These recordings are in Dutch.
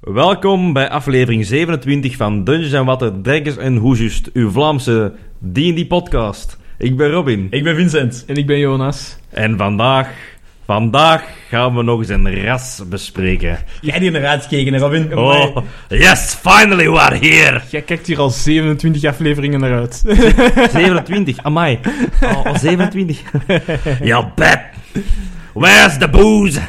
Welkom bij aflevering 27 van Dungeons Water, Dragons en Hoesjust, uw Vlaamse D&D podcast. Ik ben Robin. Ik ben Vincent. En ik ben Jonas. En vandaag, vandaag gaan we nog eens een ras bespreken. Jij die naar uitkeken, Robin? Oh, yes, finally we are here. Jij kijkt hier al 27 afleveringen naar uit. 27, amai. Oh, oh 27. Ja, bet. Where's the booze?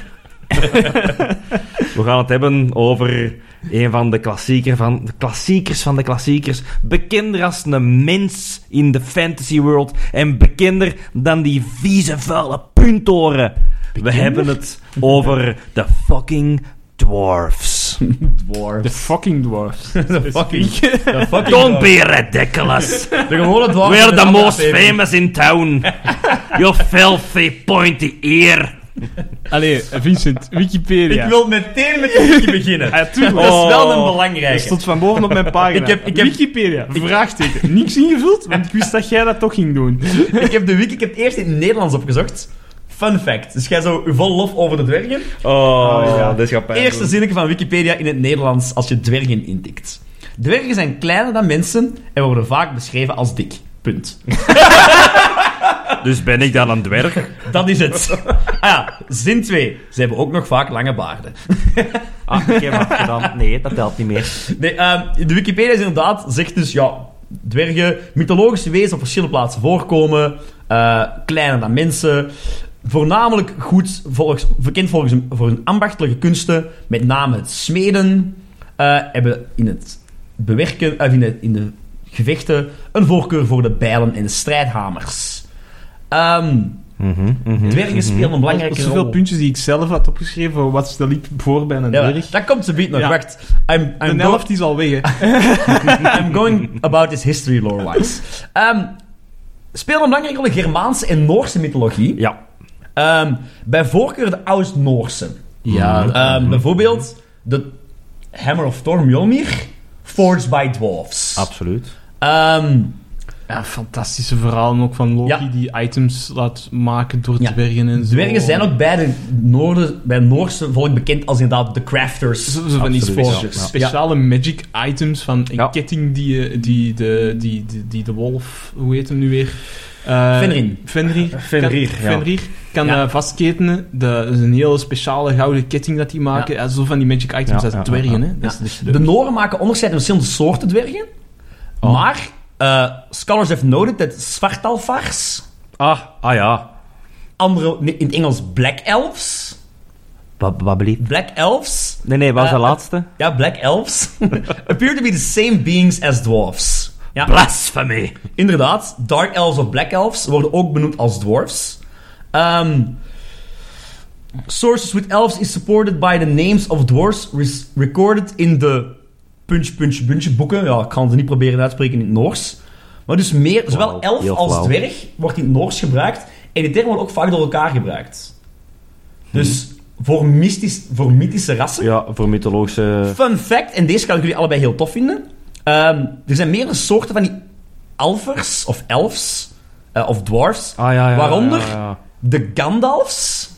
We gaan het hebben over een van de, klassieker van, de klassiekers van de klassiekers. Bekender als een mens in de fantasy world. En bekender dan die vieze, vuile puntoren. We hebben het over de fucking dwarfs. Dwarf. De fucking dwarfs. De fucking... De fucking Don't be ridiculous. De gewone dwarf. We're the most famous in town. You filthy pointy ear. Allee, Vincent, Wikipedia. Ik wil meteen met de wiki beginnen. Ja, tuurlijk. Dat is wel een Oh. belangrijke. Dat stond van boven op mijn pagina. Ik heb- ik heb- Wikipedia, vraagteken. Niks ingevuld, want ik wist dat jij dat toch ging doen. Ik heb de wiki, ik heb het eerst in het Nederlands opgezocht. Fun fact. Dus jij zo vol lof over de dwergen. Oh, ja, dat gaat pijn Eerste zinnetje van Wikipedia in het Nederlands als je dwergen intikt. Dwergen zijn kleiner dan mensen en worden vaak beschreven als dik. Punt. Dus ben ik dan een dwerg? Dat is het. Ah ja, zin 2. Ze hebben ook nog vaak lange baarden. Ah, ik heb afgedaan. Nee, dat telt niet meer. Nee, ehm, de Wikipedia is inderdaad, zegt dus, ja, dwergen, mythologische wezens op verschillende plaatsen voorkomen, eh, kleiner dan mensen, voornamelijk goed, volgens, bekend volgens hun, voor hun ambachtelijke kunsten, met name het smeden, eh, hebben in het bewerken, of in de, in de gevechten, een voorkeur voor de bijlen en de strijdhamers. Ehm, dwergen spelen een belangrijke Zoveel rol. puntjes die ik zelf had opgeschreven voor wat stel ik voor bij een Ja, dwerg. dat komt ze biedt nog. Ja. Wacht. I'm, I'm De go- helft is al weg. I'm going about this history lore-wise. Ehm spelen een belangrijke rol in Germaanse en Noorse mythologie. Ja. Ehm, bij voorkeur de Oud-Noorse. Ja. Ehm, Bijvoorbeeld de Hammer of Thor Mjolnir, forged by dwarfs. Absoluut. Ehm, Ja, fantastische verhalen ook van Loki Ja. die items laat maken door Ja. dwergen en zo. dwergen zijn ook bij de Noorden, bij het Noorse volk bekend als inderdaad de crafters. Zo, zo van die Absoluut, spe- ja. Ja. speciale magic items van een Ja. ketting die, je- die, de, die, die, die de wolf, hoe heet hem nu weer? Eh, Fenrir. Fenrir. Fenrir, kan, ja. Fenrir kan Ja. eh, vastketenen. De- Dat is een hele speciale gouden ketting dat die maken. Ja. zo van die magic items Ja, als ja, dwergen. ja. Hè. Dat is dus De Noren maken onderscheid in verschillende soorten dwergen. Maar eh, scholars have noted dat Svartalfars, Ah, ah ja. andere, in het Engels Black Elves, Wat, wat? Black Elves, Nee, nee, wat was Eh, de laatste? ja, Black Elves, appear to be the same beings as dwarfs. Ja, Blasphemy. inderdaad, Dark Elves of Black Elves worden ook benoemd als dwarfs. Ehm, sources with elves is supported by the names of dwarfs recorded in de punch, punch, punch boeken. Ja, ik kan het niet proberen uit te spreken in het Noors. Maar dus meer, zowel elf als dwerg wordt in het Noors gebruikt. En die termen worden ook vaak door elkaar gebruikt. Dus voor, mystisch, voor mythische rassen. Ja, voor mythologische... Fun fact, en deze kan ik jullie allebei heel tof vinden. Ehm, er zijn meerdere soorten van die alfers of elfs eh, of dwarfs. Ah, ja, ja. Waaronder ja, ja. de Gandalfs,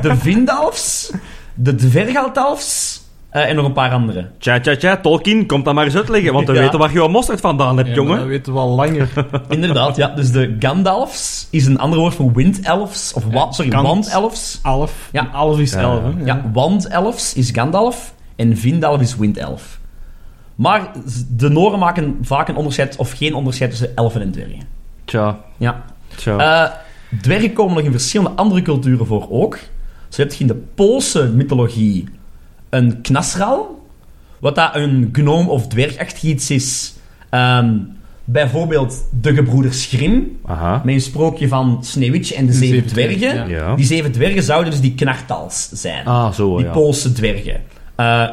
de Vindalfs, de Dvergaltalfs eh, en nog een paar andere. Tja, tja, tja, Tolkien, komt dan maar eens uitleggen, want we Ja. weten waar je wat mosterd vandaan hebt, Ja, jongen. dat weten we al langer. Inderdaad, ja. Dus de Gandalfs is een ander woord voor windelfs. Of wa- sorry, wandelfs. Alf. Ja. Ja. Alf is Ja. elf, hè. Ja, wandelfs is Gandalf en Vindalf is windelf. Maar de Noren maken vaak een onderscheid of geen onderscheid tussen elfen en dwergen. Tja, Ja. tja. Eh, dwergen komen nog in verschillende andere culturen voor ook. Zo heb je in de Poolse mythologie een knasral, wat dat een gnome of dwergachtig iets is. Ehm, bijvoorbeeld de gebroeders Grimm, Aha. met een sprookje van Sneeuwwitje en de, zeven, zeven dwergen. dwergen, Ja. Die zeven dwergen zouden dus die knartals zijn. Ah, zo, die ja. Poolse dwergen. Eh,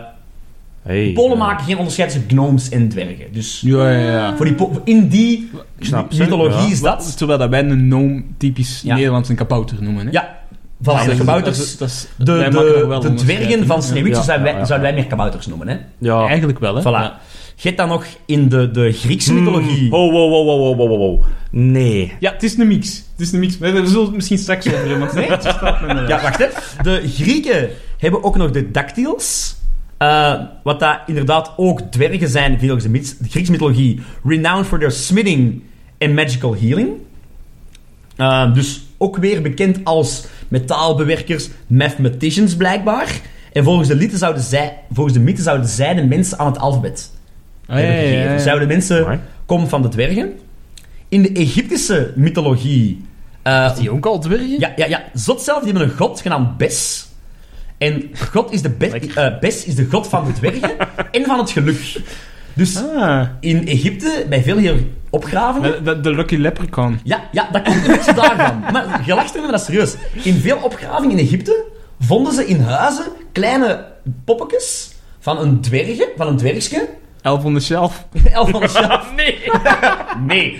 Hey, Polen ja. maken geen onderscheid tussen gnomes en dwergen. Dus Ja, ja, ja. voor die in die snap mythologie ja. is dat... Terwijl dat wij een gnome typisch Ja. Nederlands een kabouter noemen, hè. Ja, voilà, Dat de kabouters... dat is- dat is- De, de, dwergen van. Sneeuwwitje Ja, zouden, ja, wij, ja. zouden wij meer kabouters noemen, hè? Ja, Eigenlijk wel, hè. Voilà. Ja. Je hebt dan nog in de, de Griekse mythologie... Oh, wow, wow, wow, wow, wow. Nee. Ja, het is een mix. Het is een mix. We zullen het misschien straks over hebben, want het me Ja, wacht hè. De Grieken hebben ook nog de dactyls. Eh, wat dat inderdaad ook dwergen zijn, volgens de, de Griekse mythologie. Renowned for their smithing and magical healing. Eh, dus ook weer bekend als metaalbewerkers, mathematicians blijkbaar. En volgens de, mythe zouden zij, volgens de mythe zouden zij de mensen aan het alfabet ja, hebben ja, gegeven. ja, ja. Zouden mensen komen van de dwergen. In de Egyptische mythologie... eh, Die ook al dwergen? ja, ja, ja. Zot zelf, die hebben een god genaamd Bes. En God is de eh, Bes is de god van de dwergen en van het geluk. Dus Ah, in Egypte, bij veel hier opgravingen... de, de, de Lucky Leprechaun. Ja, ja, dat komt een beetje daarvan. Maar je lacht er maar dat is serieus. In veel opgravingen in Egypte vonden ze in huizen kleine poppetjes van een dwergje, van een dwergske. Elf on the Shelf. Elf van de shelf. Nee. nee.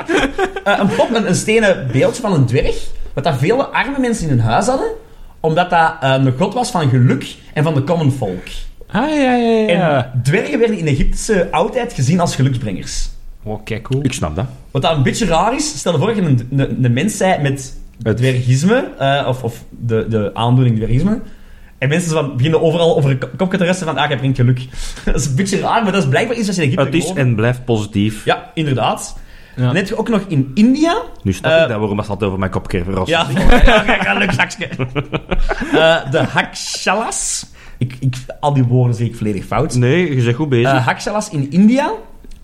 Eh, een pop, een, een stenen beeldje van een dwerg, wat daar vele arme mensen in hun huis hadden, omdat dat eh, een god was van geluk en van de common folk. Ah, ja, ja, ja. En dwergen werden in Egyptische oudheid gezien als geluksbrengers. Kijk, cool. Ik snap dat. Wat dat een beetje raar is, stel je voor dat je een, een, een mens zei met Het- dwergisme, eh, of, of de, de aandoening dwergisme, en mensen van, beginnen overal over een ko- kopje te resten van, ah, jij brengt geluk. dat is een beetje raar, maar dat is blijkbaar iets als je in Egypte Het is en blijft positief. Ja, inderdaad. Ja. Dan heb je ook nog in India... Nu snap Eh, ik dat waarom dat altijd over mijn kop keer verrast. Ja, ja, leuk zakje. Eh, de Hakshalas. Ik, ik, al die woorden zeg ik volledig fout. Nee, je bent goed bezig. Eh, Hakshalas in India.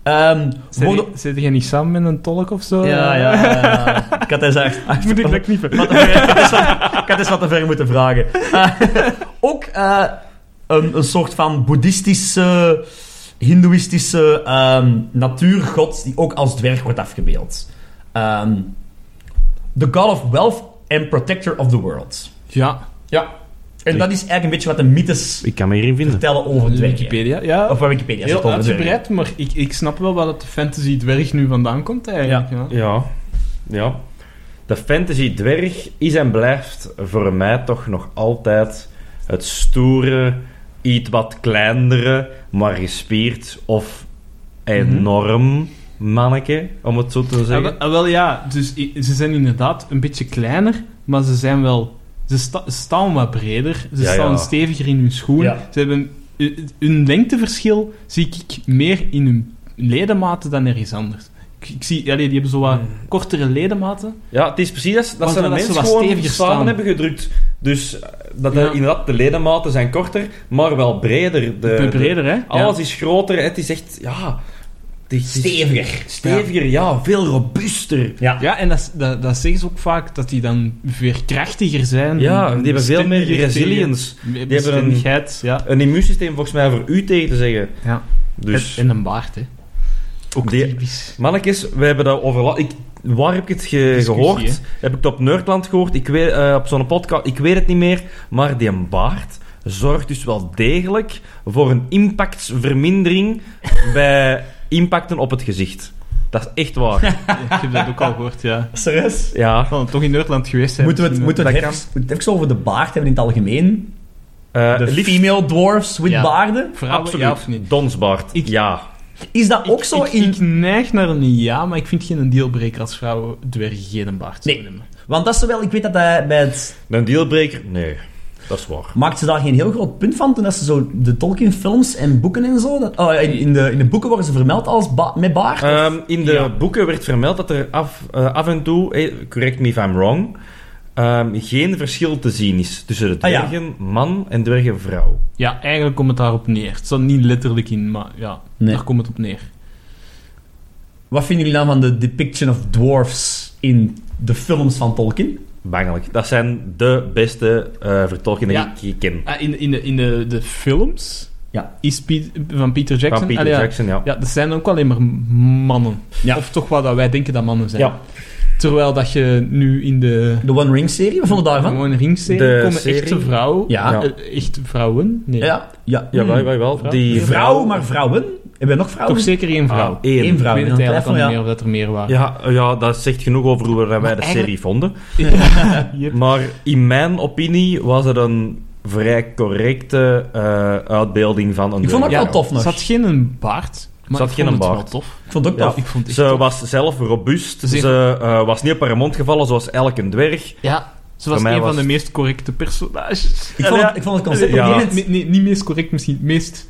Ehm worden... Zit je niet samen met een tolk of zo? Ja, ja, ja. Ik had eens echt... Moet ik dat knippen? Ik had eens wat- ik had eens wat te ver moeten vragen. Eh, ook eh, een, een soort van boeddhistische, hindoeïstische ehm, natuurgod die ook als dwerg wordt afgebeeld. Ehm, the god of wealth and protector of the world. Ja. Ja. En dat is eigenlijk een beetje wat de mythes ik kan me hierin vinden. vertellen over dwergen. Wikipedia, ja. Of wat Wikipedia Heel uitgebreid, maar ik, ik snap wel waar dat de fantasy dwerg nu vandaan komt eigenlijk. Ja. Ja. Ja. De fantasy dwerg is en blijft voor mij toch nog altijd het stoere, iets wat kleinere, maar gespierd of enorm manneke, om het zo te Ah, zeggen. wel, ah, wel, ja, dus ze zijn inderdaad een beetje kleiner, maar ze zijn wel... Ze sta- staan wat breder, ze Ja, staan ja. steviger in hun schoen. Ja. Ze hebben... hu- Hun lengteverschil zie ik meer in hun ledematen dan ergens anders. Ik, ik zie... Allee, die hebben zo wat kortere ledematen. Ja, het is precies dat, dat ze zo een dat ze mens wat gewoon steviger samen staan. hebben gedrukt. Dus eh, dat de- Ja. inderdaad, de ledematen zijn korter, maar wel breder. De, breder, hè? de- alles is groter, het is echt, ja... Het is Steviger. steviger, ja. veel robuuster. Ja. Ja, en dat, dat, dat zeggen ze ook vaak, dat die dan veerkrachtiger zijn. Ja, en die hebben veel meer resilience. tegen- hebben een- ja. Een immuunsysteem volgens mij voor u tegen te zeggen. ja. Dus, En, en een baard, hè. Ook Die- typisch. mannetjes, we hebben dat over... Ik, waar heb ik het ge- gehoord? hè? Heb ik het op Nerdland gehoord? Ik weet, eh, op zo'n podcast, ik weet het niet meer. Maar die baard zorgt dus wel degelijk voor een impactvermindering bij impacten op het gezicht. Dat is echt waar. Ja, ik heb dat ook al gehoord, ja. Serieus? Ja. Van toch in Nederland geweest zijn. Moeten we het, moeten we het dat even, moeten we het even over de baard hebben in het algemeen? Eh, De liefst female dwarfs with Ja. baarden? Vrouwen, absoluut. ja of niet? Donsbaard. Ik- ja. Is dat ook zo ik, in... ik neig naar een ja, maar ik vind geen dealbreaker als vrouwen dwergen geen baard Nee. hebben. Want dat is wel... Ik weet dat dat bij het... Een dealbreaker? Nee. Dat is waar. Maakte ze daar geen heel groot punt van toen dat ze zo de Tolkien-films en boeken en zo... Dat, oh, in, in, de, in de boeken worden ze vermeld als ba- met baard? Ehm, in de Ja. boeken werd vermeld dat er af, eh, af en toe, eh, correct me if I'm wrong, ehm, geen verschil te zien is tussen de Ah, ja. dwergen man en dwergen vrouw. Ja, eigenlijk komt het daarop neer. Het staat niet letterlijk in, maar ja, Nee. daar komt het op neer. Wat vinden jullie dan van de depiction of dwarfs in de films van Tolkien? Bangelijk. Dat zijn de beste eh vertolkingen Ja. die ik ken. Ah, in, de- in, de, in de, de films Ja. is Piet- van Peter Jackson. Van Peter Ah, ja. Jackson, ja. Ja, dat zijn ook alleen maar mannen. Ja. Of toch wat dat wij denken dat mannen zijn. Ja. Terwijl dat je nu in de De One Ring-serie, wat vond je daarvan? gewone ringserie De komen serie? echte vrouwen. Ja. Eh, echt vrouwen? Nee. Ja. ja. Ja, wij, wij wel. Vrouw? Die Vrouw, maar vrouwen? Hebben we nog vrouwen? Toch zeker één vrouw. Ah, één. Eén vrouw. Ik weet het eigenlijk al niet ja. meer of dat er meer waren. Ja, ja, dat zegt genoeg over hoe wij de eigenlijk- serie vonden. Maar in mijn opinie was het een vrij correcte eh, uitbeelding van een Ik vond dat wel tof nog. Ze had geen een baard. Maar Ze had ik geen vond het baard. wel tof. Ik vond het ook Ja. tof. Ik vond het Ze tof. was zelf robuust. Ze eh, was niet op haar mond gevallen zoals elke dwerg. Ja, ze was een was van de meest correcte personages. Ik vond, het, ik vond het concept Ja. op een gegeven Nee, moment... nee, niet meest correct, misschien het meest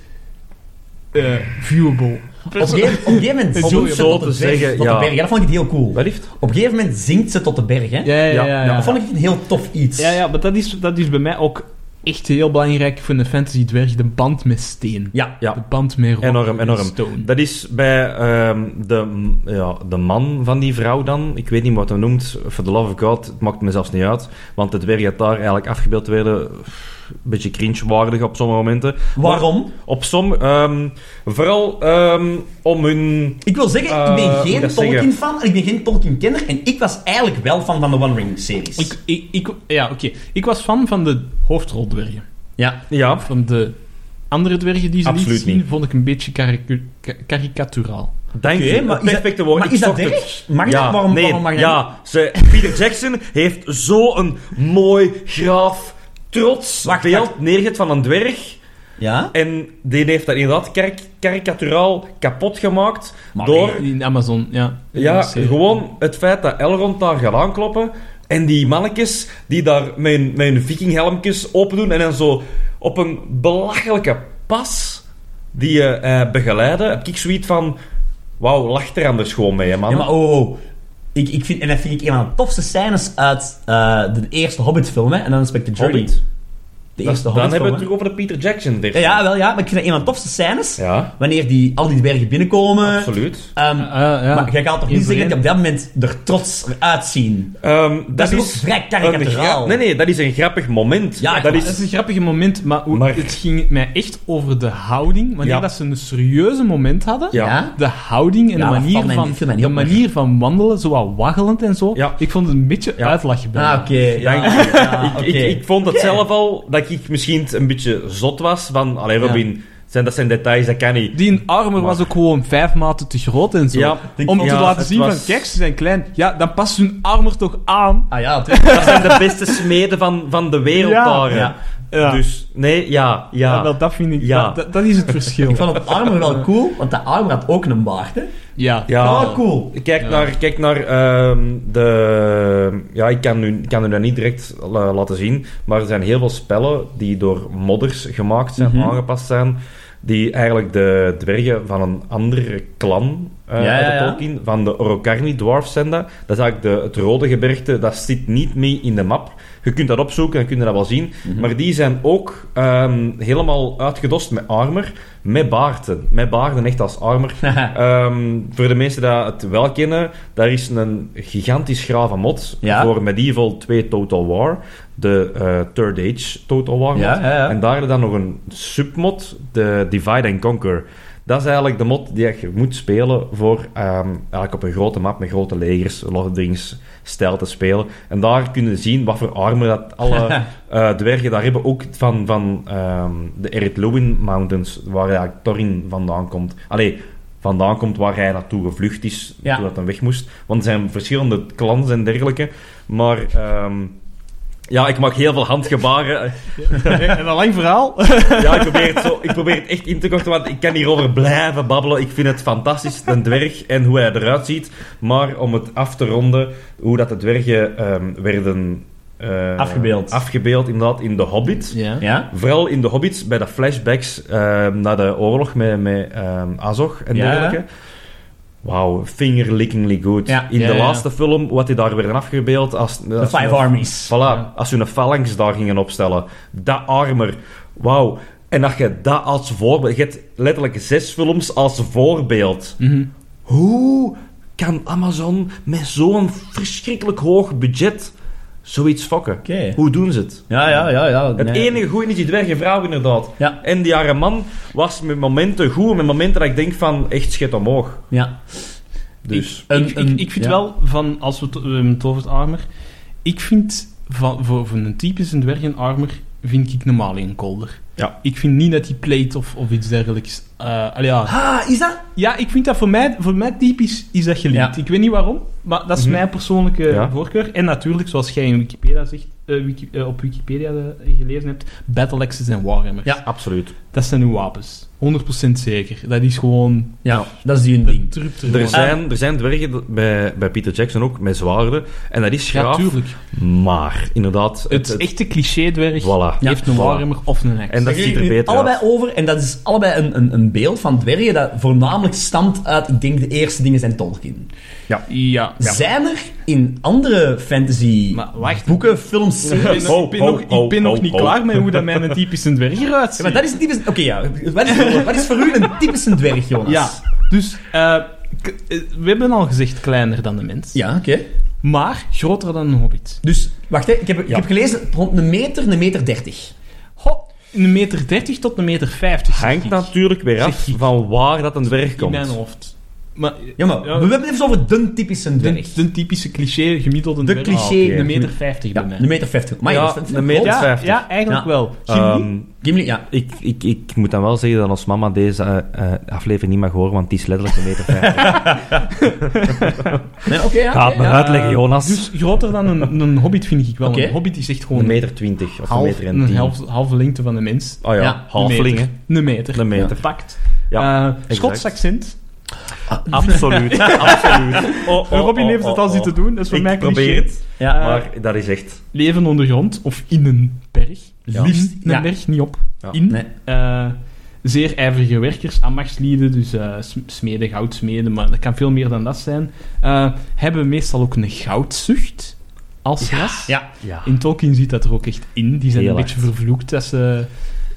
eh, viewable. Op een gegeven, op een gegeven moment Om zingt ze tot de, te dwerg, zeggen, tot ja. de berg. Ja, dat vond ik heel cool. Wellicht? Op een gegeven moment zingt ze tot de berg, hè? Ja, ja, ja. Ja, ja, Dat vond ik een heel tof iets. Ja, ja, maar dat is, dat is bij mij ook echt heel belangrijk voor een fantasy dwerg, de band met steen. Ja. Ja. De band met rock Enorm, en enorm. stone. Dat is bij ehm, de, ja, de man van die vrouw dan. Ik weet niet wat hij noemt. For the love of God, het maakt me zelfs niet uit. Want het dwerg dat daar eigenlijk afgebeeld werden... Een beetje cringe-waardig op sommige momenten. Waarom? Op som, ehm, vooral ehm, om hun... Ik wil zeggen, ik Eh, ben ik geen dat? Tolkien-fan en ik ben geen Tolkien-kenner. En ik was eigenlijk wel fan van de One Ring-series. Ik, ik, ik, ja, oké. Ik was fan van de hoofdroldwergen. Ja. Ja, Van de andere dwergen die ze Absoluut liet zien, niet. vond ik een beetje caricu- ka- karikaturaal. dank Oké, je. maar dat- perfecte woord. maar Ik is dat erg? Mag dat? Ja, Waarom- nee, waarom mag dat ja. Ze, Peter Jackson heeft zo'n mooi, graaf, trots Wacht, beeld wacht. neergezet van een dwerg. Ja? En die heeft dat inderdaad karik- karikaturaal kapot gemaakt Maar door In Amazon, ja. ja, gewoon het feit dat Elrond daar gaat aankloppen en die mannetjes die daar met hun vikinghelmjes open doen en dan zo op een belachelijke pas die je eh, begeleiden, heb ik zoiets van wauw, lach er anders gewoon mee, hè, man. Ja, maar oh, oh. Ik, ik vind, en dat vind ik een van de tofste scènes uit eh, de eerste Hobbit-film. En dan Inspector Journey. Hobbit. De Dat- eerste dan hebben we het terug over de Peter Jackson. Ja, ja, wel, ja. Maar ik vind dat een van de tofste scènes. Ja, Wanneer die, al die dwergen binnenkomen. absoluut. Ehm, Ah, ja. Maar jij gaat toch niet zeggen dat die op dat moment er trots uitzien? Ehm, dat, Dat is ook is vrij een karikaturaal. Nee, nee, dat is een grappig moment. Ja, dat is... is een grappig moment, maar, hoe- Maar- het ging mij echt over de houding. Wanneer Ja. dat ze een serieuze moment hadden, Ja. de houding en Ja, de manier, van, de manier van wandelen, zo wat waggelend en zo. Ja. Ik vond het een beetje Ja. uitlachen bij Ah, oké. je. ja, ik, ik, ik vond het zelf al dat ik misschien een beetje zot was van, allee Robin, zijn, dat zijn details, dat kan niet. Die armor Maar- was ook gewoon vijf maten te groot en zo. Ja, Om te laten het zien was- van, kijk, ze zijn klein. Ja, dan past hun armor toch aan. Ah ja, natuurlijk. Dat zijn de beste smeden van, van de wereld Ja. daar. Ja. Ja. Dus, nee, ja, Ja, ja. wel, dat vind ik... Ja. Dat, dat, dat is het verschil. Ik vond het armor wel cool, want de armor had ook een baard, hè. Ja. Ja. Oh, cool. Kijk Ja. naar, kijk naar ehm, de... Ja, ik kan, nu, ik kan u dat niet direct la- laten zien, maar er zijn heel veel spellen die door modders gemaakt zijn, Mhm. aangepast zijn, die eigenlijk de dwergen van een andere clan eh Ja, uit de ja, ja. Tolkien, van de Orokarni Dwarfs zijn dat. Dat is eigenlijk de, het rode gebergte, dat zit niet mee in de map. Je kunt dat opzoeken en kun je dat wel zien. Mhm. Maar die zijn ook ehm, helemaal uitgedost met armor, met baarden. Met baarden, echt als armor. Ehm, voor de mensen die het wel kennen, daar is een gigantisch grave mod Ja. voor Medieval 2 Total War. De eh, Third Age Total War ja, ja. En daar dan nog een submod, de Divide and Conquer. Dat is eigenlijk de mod die je moet spelen voor ehm, eigenlijk op een grote map met grote legers, Lord of the Rings stijl te spelen. En daar kunnen zien wat voor armor dat alle eh, dwergen daar hebben. Ook van, van ehm, de Mountains, waar eigenlijk Thorin vandaan komt. Allee, vandaan komt waar hij naartoe gevlucht is, Ja. toen dat hij weg moest. Want er zijn verschillende clans en dergelijke. Maar ehm, ja, ik maak heel veel handgebaren. en een lang verhaal. Ja, ik probeer, het zo, ik probeer het echt in te korten, want ik kan hierover blijven babbelen. Ik vind het fantastisch, een dwerg en hoe hij eruit ziet. Maar om het af te ronden, hoe dat de dwergen ehm, werden... eh, Afgebeeld. Afgebeeld, inderdaad, in The Hobbit. Ja. Ja? Vooral in de Hobbits, bij de flashbacks ehm, naar de oorlog met, met ehm, Azog en Ja. Wauw, fingerlickingly good. Ja. In Ja, de ja. laatste film, wat die daar werden afgebeeld als... De Five Armies. Voilà, als ze een phalanx daar gingen opstellen. Dat armor. Wauw. En dat je dat als voorbeeld... Je hebt letterlijk zes films als voorbeeld. Mhm. Hoe kan Amazon met zo'n verschrikkelijk hoog budget zoiets fokken? Hoe doen ze het? Ja, ja, ja. ja. Het enige goede is die dwergenvrouw inderdaad. Ja. En die jaren man was met momenten goed, met momenten dat ik denk van echt schit omhoog. Ja. Dus... Een- ik, een- ik, ik vind ja. wel, van, als we het over het armor, ik vind van, voor, voor een typische dwergen armor vind ik normaal een kolder. Ja. Ik vind niet dat die plate of, of iets dergelijks Eh, allee, ja. Ah, is dat? ja, ik vind dat voor mij, voor mij typisch is dat geliefd. Ja. Ik weet niet waarom, maar dat is Mhm. mijn persoonlijke Ja. voorkeur. En natuurlijk, zoals jij in Wikipedia zegt, eh, wiki- eh, op Wikipedia gelezen hebt, Battle Axes en Warhammers. Ja. Absoluut. Dat zijn uw wapens. 100% zeker. Dat is gewoon... Ja, dat is die een ding. er zijn, er zijn dwergen bij, bij Peter Jackson ook met zwaarden. En dat is Ja, graaf. tuurlijk. maar inderdaad... Het echte cliché-dwerg Voilà. heeft een. Warhammer of een axe. En dat ziet er beter allebei uit. over, en dat is allebei een, een, een beeld van dwergen dat voornamelijk stamt uit, ik denk, de eerste dingen zijn Tolkien. Ja. ja. Zijn er in andere fantasy Maar wacht. boeken, films, series... ik ben nog, ik ben nog niet klaar met hoe dat mijn typische dwerg eruit Ja, ziet. maar dat is een typisch... Oké, ja. Wat is, wat is voor u een typische dwerg, Jonas? Ja, dus eh, eh, we hebben al gezegd kleiner dan de mens, Ja, oké. maar groter dan een hobbit. Dus, wacht, hè. Ik, heb, ik Ja. heb gelezen rond een meter, een meter dertig. Een meter 30 tot een meter 50. zeg Hangt natuurlijk weer af van waar dat een dwerg in komt. mijn hoofd. Maar, Ja, maar Ja. we hebben het even over de typische de, dwerg. de typische cliché gemiddelde De dwerg. cliché- Ah, oké. Een meter 50 Ja, bij mij. een meter vijftig. Maar Ja, een meter ja, 50. ja, eigenlijk Ja. wel. Gimli? Ehm, Gimli, ja. ik, ik, ik moet dan wel zeggen dat als mama deze eh, eh, aflevering niet mag horen, want die is letterlijk een meter 50. Nee, oké, ja. Gaat oké, me ja. uitleggen, Jonas. Dus groter dan een, een hobbit vind ik wel. Een hobbit is echt gewoon een meter 20 of half, een meter en een 10. half, halve lengte van de mens. Oh ja, halfling, hè. Een meter. Een meter. Pakt. Ja, Eh, exact. Schots accent. Absoluut, absoluut. Oh, oh, Robin oh, heeft het oh, al oh. zitten doen, dat is voor Ik mij probeer cliché. het, Ja. Eh, maar dat is echt... Leven ondergrond of in een berg. Ja. Liefst in een Ja. berg, niet op. Ja. In. Nee. Eh, zeer ijverige werkers, ambachtslieden, dus eh, sm- smeden, goudsmeden, maar dat kan veel meer dan dat zijn. Eh, hebben meestal ook een goudzucht als ras. Ja. Ja. In Tolkien zit dat er ook echt in. Die zijn Heel een beetje vervloekt dat ze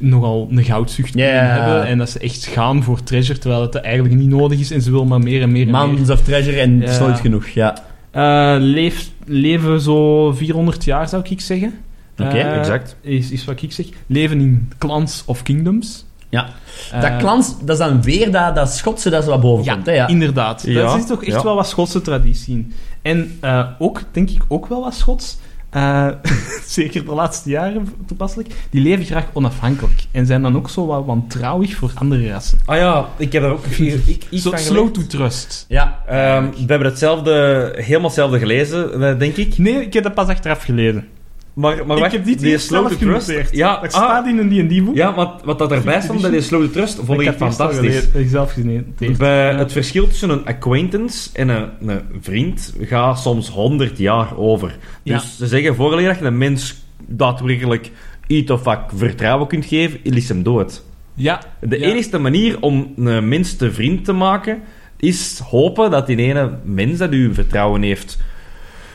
nogal een goudzucht hebben en dat ze echt gaan voor treasure, terwijl het eigenlijk niet nodig is en ze willen maar meer en meer en meer. Of Treasure en het is Ja. nooit genoeg, ja. Eh, leef, leven zo 400 jaar, zou ik zeggen. Oké, Eh, exact. Is, is wat ik zeg. Leven in clans of kingdoms. Ja. Eh, dat klans, dat is dan weer dat, dat Schotse dat ze wat boven Ja, komt, hè, ja. inderdaad. Ja, Dat is toch echt ja. wel wat Schotse traditie in. En eh, ook, denk ik, ook wel wat Schots. Eh, zeker de laatste jaren toepasselijk. Die leven graag onafhankelijk. En zijn dan ook zo wat wantrouwig voor andere rassen. Ah ja, ik heb er ook ik, iets slow to trust. Ja. Ehm, we hebben hetzelfde, helemaal hetzelfde gelezen, eh, denk ik. Nee, ik heb dat pas achteraf gelezen. Maar, maar ik wacht, heb dit die Slow Trust... Ja, Dat ah, staat in een D&D-boek. ja wat, wat dat erbij stond bij die Slow Trust, vond ik, al fantastisch. ik zelf genoteerd. Bij Ja. het verschil tussen een acquaintance en een, een vriend gaat soms 100 jaar over. Ja. Dus ze zeggen vooral dat je een mens daadwerkelijk iets of wat vertrouwen kunt geven, is hem dood. Ja. De ja. enige manier om een mens te vriend te maken, is hopen dat die ene mens dat u vertrouwen heeft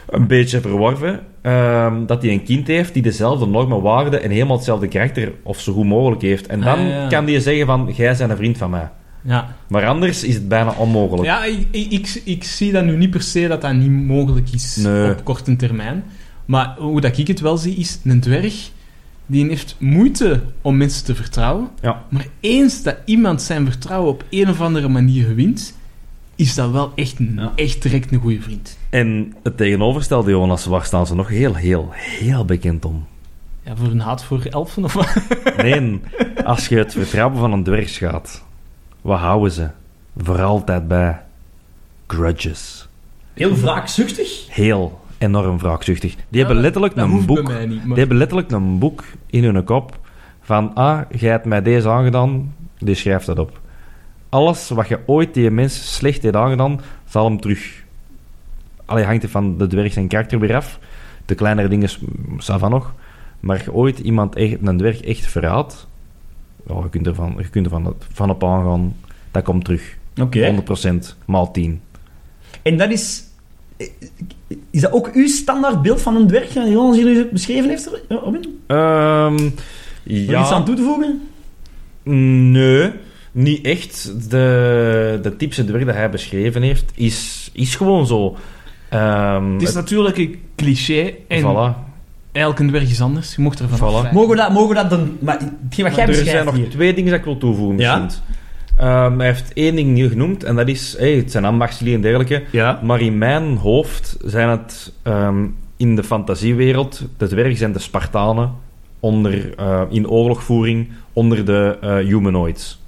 een beetje verworven, ehm, dat hij een kind heeft die dezelfde normen, waarden en helemaal hetzelfde karakter of zo goed mogelijk heeft. En dan Ah, ja. kan die zeggen van, jij bent een vriend van mij. Ja. Maar anders is het bijna onmogelijk. Ja, ik, ik, ik, ik zie dat nu niet per se dat dat niet mogelijk is Nee. op korte termijn. Maar hoe dat ik het wel zie, is een dwerg die heeft moeite om mensen te vertrouwen. Ja. Maar eens dat iemand zijn vertrouwen op een of andere manier wint, is dat wel echt, een, Ja. echt direct een goede vriend. En het tegenovergestelde, Jonas, waar staan ze nog heel, heel, heel bekend om? Ja, voor een haat voor elfen of wat? Nee, als je het vertrouwen van een dwerg gaat, wat houden ze? Voor altijd bij grudges. Heel wraakzuchtig. Heel enorm wraakzuchtig. Die hebben letterlijk dat een hoeft boek. niet. Die hebben letterlijk een boek in hun kop van ah, jij hebt mij deze aangedaan, die schrijft dat op. Alles wat je ooit die mens slecht heeft aangedaan, zal hem terug. Allee, hangt er van de dwerg zijn karakter weer af. De kleinere dingen, va nog. Maar je ooit iemand, echt, een dwerg echt verraadt, je kunt er van, je kunt er van, van op aangaan, dat komt terug. Oké. 100% maal 10. En dat is... Is dat ook uw standaard beeld van een dwerg, Jonas jullie beschreven heeft, Ja, Robin? Nog ja. iets aan toe te voegen? Nee, niet echt. De, de typische dwerg dat hij beschreven heeft, is, is gewoon zo. Ehm, Het is natuurlijk een cliché en voilà. elke dwerg is anders. Je mocht ervan Voilà. afwijken. Mogen we dat, mogen we dat dan... Maar hetgeen wat jij er zijn beschrijft nog hier... twee dingen dat ik wil toevoegen. Ja? misschien. Ehm, hij heeft één ding niet genoemd, en dat is... Hey, het zijn ambachtslieden en dergelijke. Ja. Maar in mijn hoofd zijn het ehm, in de fantasiewereld... De dwergen zijn de Spartanen onder, eh, in oorlogvoering onder de eh, humanoids.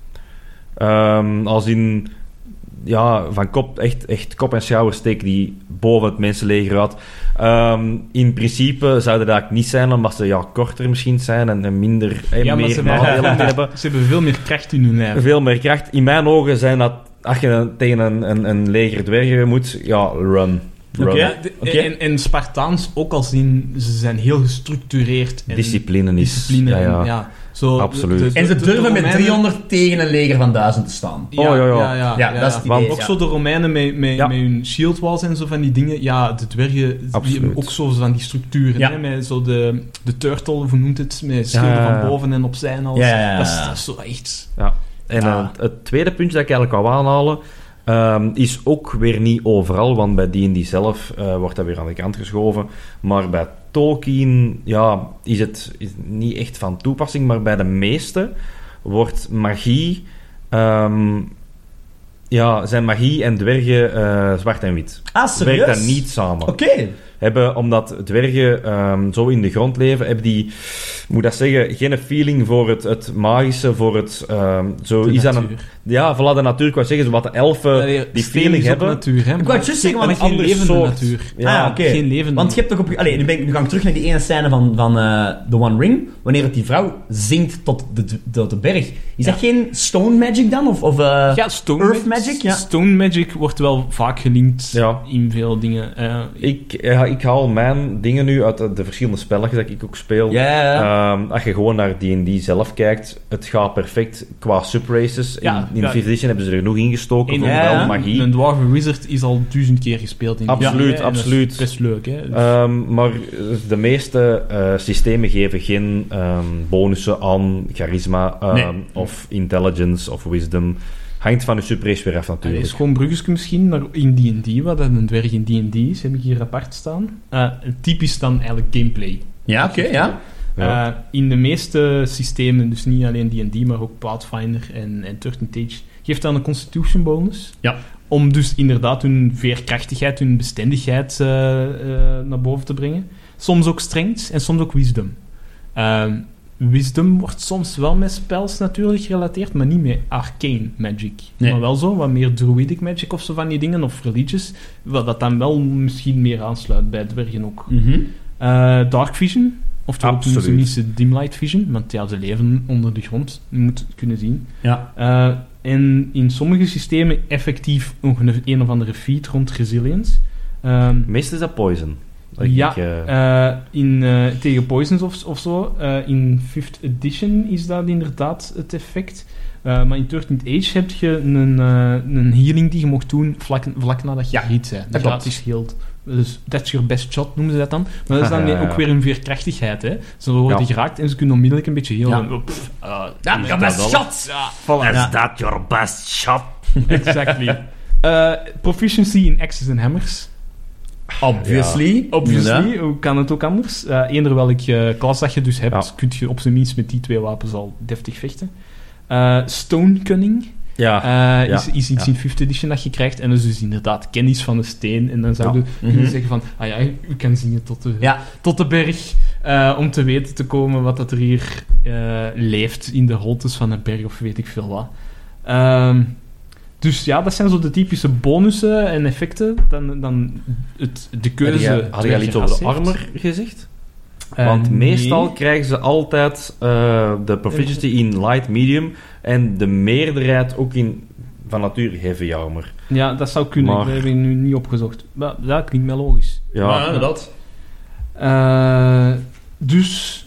Ehm, als in, ja, van kop, echt, echt kop en schouder steken die boven het mensenleger uit. Ehm, in principe zou dat eigenlijk niet zijn, omdat ze ja, korter misschien zijn en, en minder, eh, Ja, maar meer ze hebben, nadelen hebben. ze hebben veel meer kracht in hun lijf. Veel meer kracht. In mijn ogen zijn dat, als je tegen een, een, een leger dwergen moet, ja, run. Oké. De- Oké. en, en Spartaans ook al zien, ze zijn heel gestructureerd. En Discipline is... discipline. ja, en- ja. Zo, Absoluut. de- de- En ze durven met Romeinen- 300 tegen een leger van 1000 te staan. Ja, Oh, ja, ja. ja, ja, Ja, dat is het Want idee, Ook zo de Romeinen met, met, Ja. met hun shield walls en zo van die dingen. Ja, de dwergen die Absoluut. hebben ook zo van die structuren. Ja. Hè, met zo de, de turtle, hoe noemt het? Met schilden Ja, ja, ja. van boven en opzij en alles. Ja, ja, ja, Dat, is, dat is zo echt... Ja. En Ja. eh, het tweede puntje dat ik eigenlijk wou aanhalen, ehm, is ook weer niet overal, want bij D&D zelf eh, wordt dat weer aan de kant geschoven. Maar bij Tolkien ja, is het is niet echt van toepassing, maar bij de meeste wordt magie... ehm, ja, zijn magie en dwergen eh, zwart en wit. Ah, serieus? Werkt dat niet samen. Oké. Hebben, omdat dwergen ehm, zo in de grond leven, hebben die, moet dat zeggen, geen feeling voor het, het magische, voor het... ehm, zo de is dat een, natuur. ja, voilà, de natuur, ik wou zeggen, zo wat de elfen die feeling hebben. natuur, hè. Ik wou het juist zeggen, maar want geen een ander levende soort. natuur. Ja, ah, oké. Geen levende Want je hebt toch op... Allee, nu, ben ik, nu ga ik terug naar die ene scène van, van eh, The One Ring. Wanneer het die vrouw zingt tot de, tot de berg. Is dat geen stone magic dan? Of, of eh, Ja, stone Earth magic, ja. Stone magic wordt wel vaak gelinkt Ja. in veel dingen. Eh, Ik, ja, ik haal mijn dingen nu uit de, de verschillende spelletjes dat ik ook speel. Ja, ja, ja. Ehm, als je gewoon naar D&D zelf kijkt, het gaat perfect qua subraces. Ja, in in ja. 5th edition hebben ze er genoeg ingestoken wel ja. magie. Een dwarven wizard is al duizend keer gespeeld in Absoluut, absoluut. best leuk, hè. Dus- Ehm, maar de meeste eh, systemen geven geen ehm, bonussen aan charisma ehm, Nee. of intelligence of wisdom. Hangt van de subrace weer af Allee, natuurlijk. schoon bruggetje misschien naar in D&D, wat dat een dwerg in D&D is, heb ik hier apart staan. Eh, typisch dan eigenlijk gameplay. Ja, oké, ja. Ja. Eh, in de meeste systemen, dus niet alleen D&D, maar ook Pathfinder en, en 13th Age, geeft dan een constitution bonus. Ja. Om dus inderdaad hun veerkrachtigheid, hun bestendigheid eh, eh, naar boven te brengen. Soms ook strength en soms ook wisdom. Wisdom wordt soms wel met spells natuurlijk gerelateerd, maar niet met arcane magic. Nee. Maar wel zo, wat meer druidic magic of zo van die dingen, of religious, wat dat dan wel misschien meer aansluit bij dwergen ook. Mhm. Eh, dark vision. Oftewel Absoluut. ze niet ze dim light vision, want ja, ze leven onder de grond. Je moet het kunnen zien. Ja. Eh, en in sommige systemen effectief nog een, of andere feat rond resilience. Ehm, Meestal is dat poison. Ja, ik, eh, eh, in, eh, tegen poisons of, of zo. eh, in 5th edition is dat inderdaad het effect. Eh, maar in 13th Age heb je een, een healing die je mocht doen vlak, vlak nadat je Ja, hit bent. dat gratis healed. Dus that's your best shot, noemen ze dat dan. Maar dat is dan Ja, ja, ja. ook weer een veerkrachtigheid. Hè. Ze worden Ja. geraakt en ze kunnen onmiddellijk een beetje healen. Ja. Pff, is ja, dat best wel. shot! Ja, Is Ja. that your best shot? exactly. Eh, proficiency in axes en hammers. Obviously. Obviously, hoe kan het ook anders? Eh eender welk eh, klas dat je dus hebt, kun je op zijn minst met die twee wapens al deftig vechten. Eh, stone cunning Ja, ja, is, is iets ja. in 5th edition dat je krijgt. En dat is dus inderdaad kennis van de steen. En dan zou Ja. je kunnen Mhm. zeggen van, ah ja, u kan zingen tot de, tot de berg. om te weten te komen wat dat er hier leeft in de holtes van een berg of weet ik veel wat. Ehm, dus ja, dat zijn zo de typische bonussen en effecten. Dan, dan het, de Had keuze. jij- had jij al iets over de armor gezegd? Eh, Want nee. meestal krijgen ze altijd eh, de proficiency in light, medium en de meerderheid ook in van nature heavy armor. Ja, dat zou kunnen. Maar- Dat heb ik nu niet opgezocht. Maar dat klinkt wel logisch. Ja, Ja, inderdaad. Eh, dus,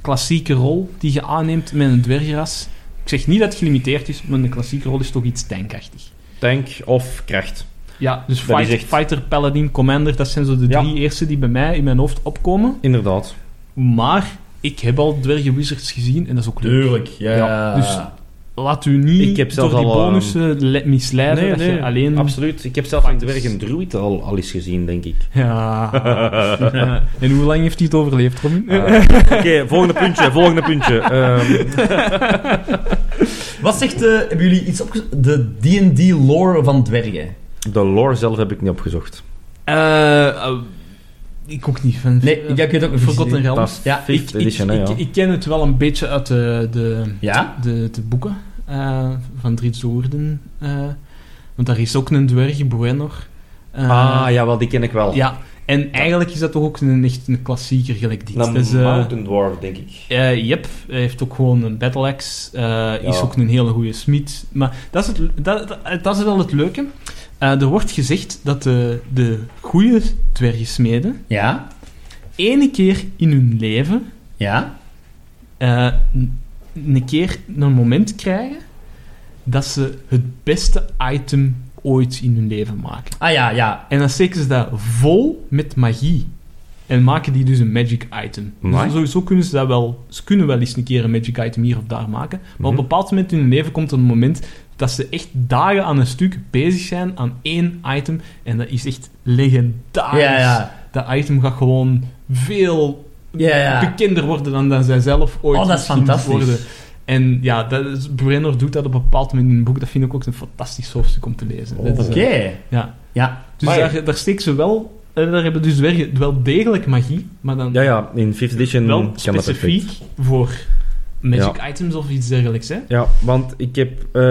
klassieke rol die je aanneemt met een dwergras. Ik zeg niet dat het gelimiteerd is, maar een klassieke rol is toch iets tankachtig. tank of kracht. Ja, dus fight- echt- fighter, paladin, commander, dat zijn zo de Ja. drie eerste die bij mij in mijn hoofd opkomen. Inderdaad. Maar ik heb al dwergen wizards gezien en dat is ook leuk. Tuurlijk. Ja. Ja, dus- Laat u niet Ik heb door die al, bonussen le- misleiden dat je alleen... absoluut. Ik heb zelfs een Fighters. dwerg en druid al, al eens gezien, denk ik. Ja. Ja. En hoe lang heeft hij het overleefd, Robin? Eh, Oké, volgende puntje, volgende puntje. Ehm, Wat zegt, eh, hebben jullie iets opgezocht? De D&D lore van dwergen. de lore zelf heb ik niet opgezocht. Eh, eh, ik ook niet. Van, Nee, ik, ik weet ook niet. Forgotten precies. Realms. Ja, Ik, 5th ik, ik, ken het wel een beetje uit de, de, Ja? de, de boeken. eh, van Drie Zoorden. eh, want daar is ook een dwerg, Bruenor. Eh, ah, ja, wel, die ken ik wel. Ja, en eigenlijk is dat toch ook een, echt een klassieker gelijk dit. Een Dus, eh, Mountain Dwarf, denk ik. eh, yep, hij heeft ook gewoon een battle axe. eh, Is ook een hele goede smid. Maar dat is, het, dat, dat, dat is wel het leuke. Eh, er wordt gezegd dat de, de goede dwergensmeden Ja? ene keer in hun leven Ja? eh, een keer een moment krijgen dat ze het beste item ooit in hun leven maken. Ah ja, ja. En dan steken ze dat vol met magie. En maken die dus een magic item. Amai. Dus sowieso kunnen ze dat wel... Ze kunnen wel eens een keer een magic item hier of daar maken. Maar Mhm. op een bepaald moment in hun leven komt er een moment dat ze echt dagen aan een stuk bezig zijn aan één item. En dat is echt legendarisch. Ja, ja. Dat item gaat gewoon veel Ja, ja. bekender worden dan, dan zij zelf ooit Oh, dat is fantastisch. worden. En ja, dat is, Brenner doet dat op een bepaald moment in een boek. Dat vind ik ook een fantastisch hoofdstuk om te lezen. Oké. ja. Ja. Dus Maar- daar, daar steken ze wel... eh, Daar hebben dus wel degelijk magie, maar dan Ja, ja, in 5th edition wel kan dat specifiek voor magic items of iets dergelijks. Hè? Ja, want ik heb eh,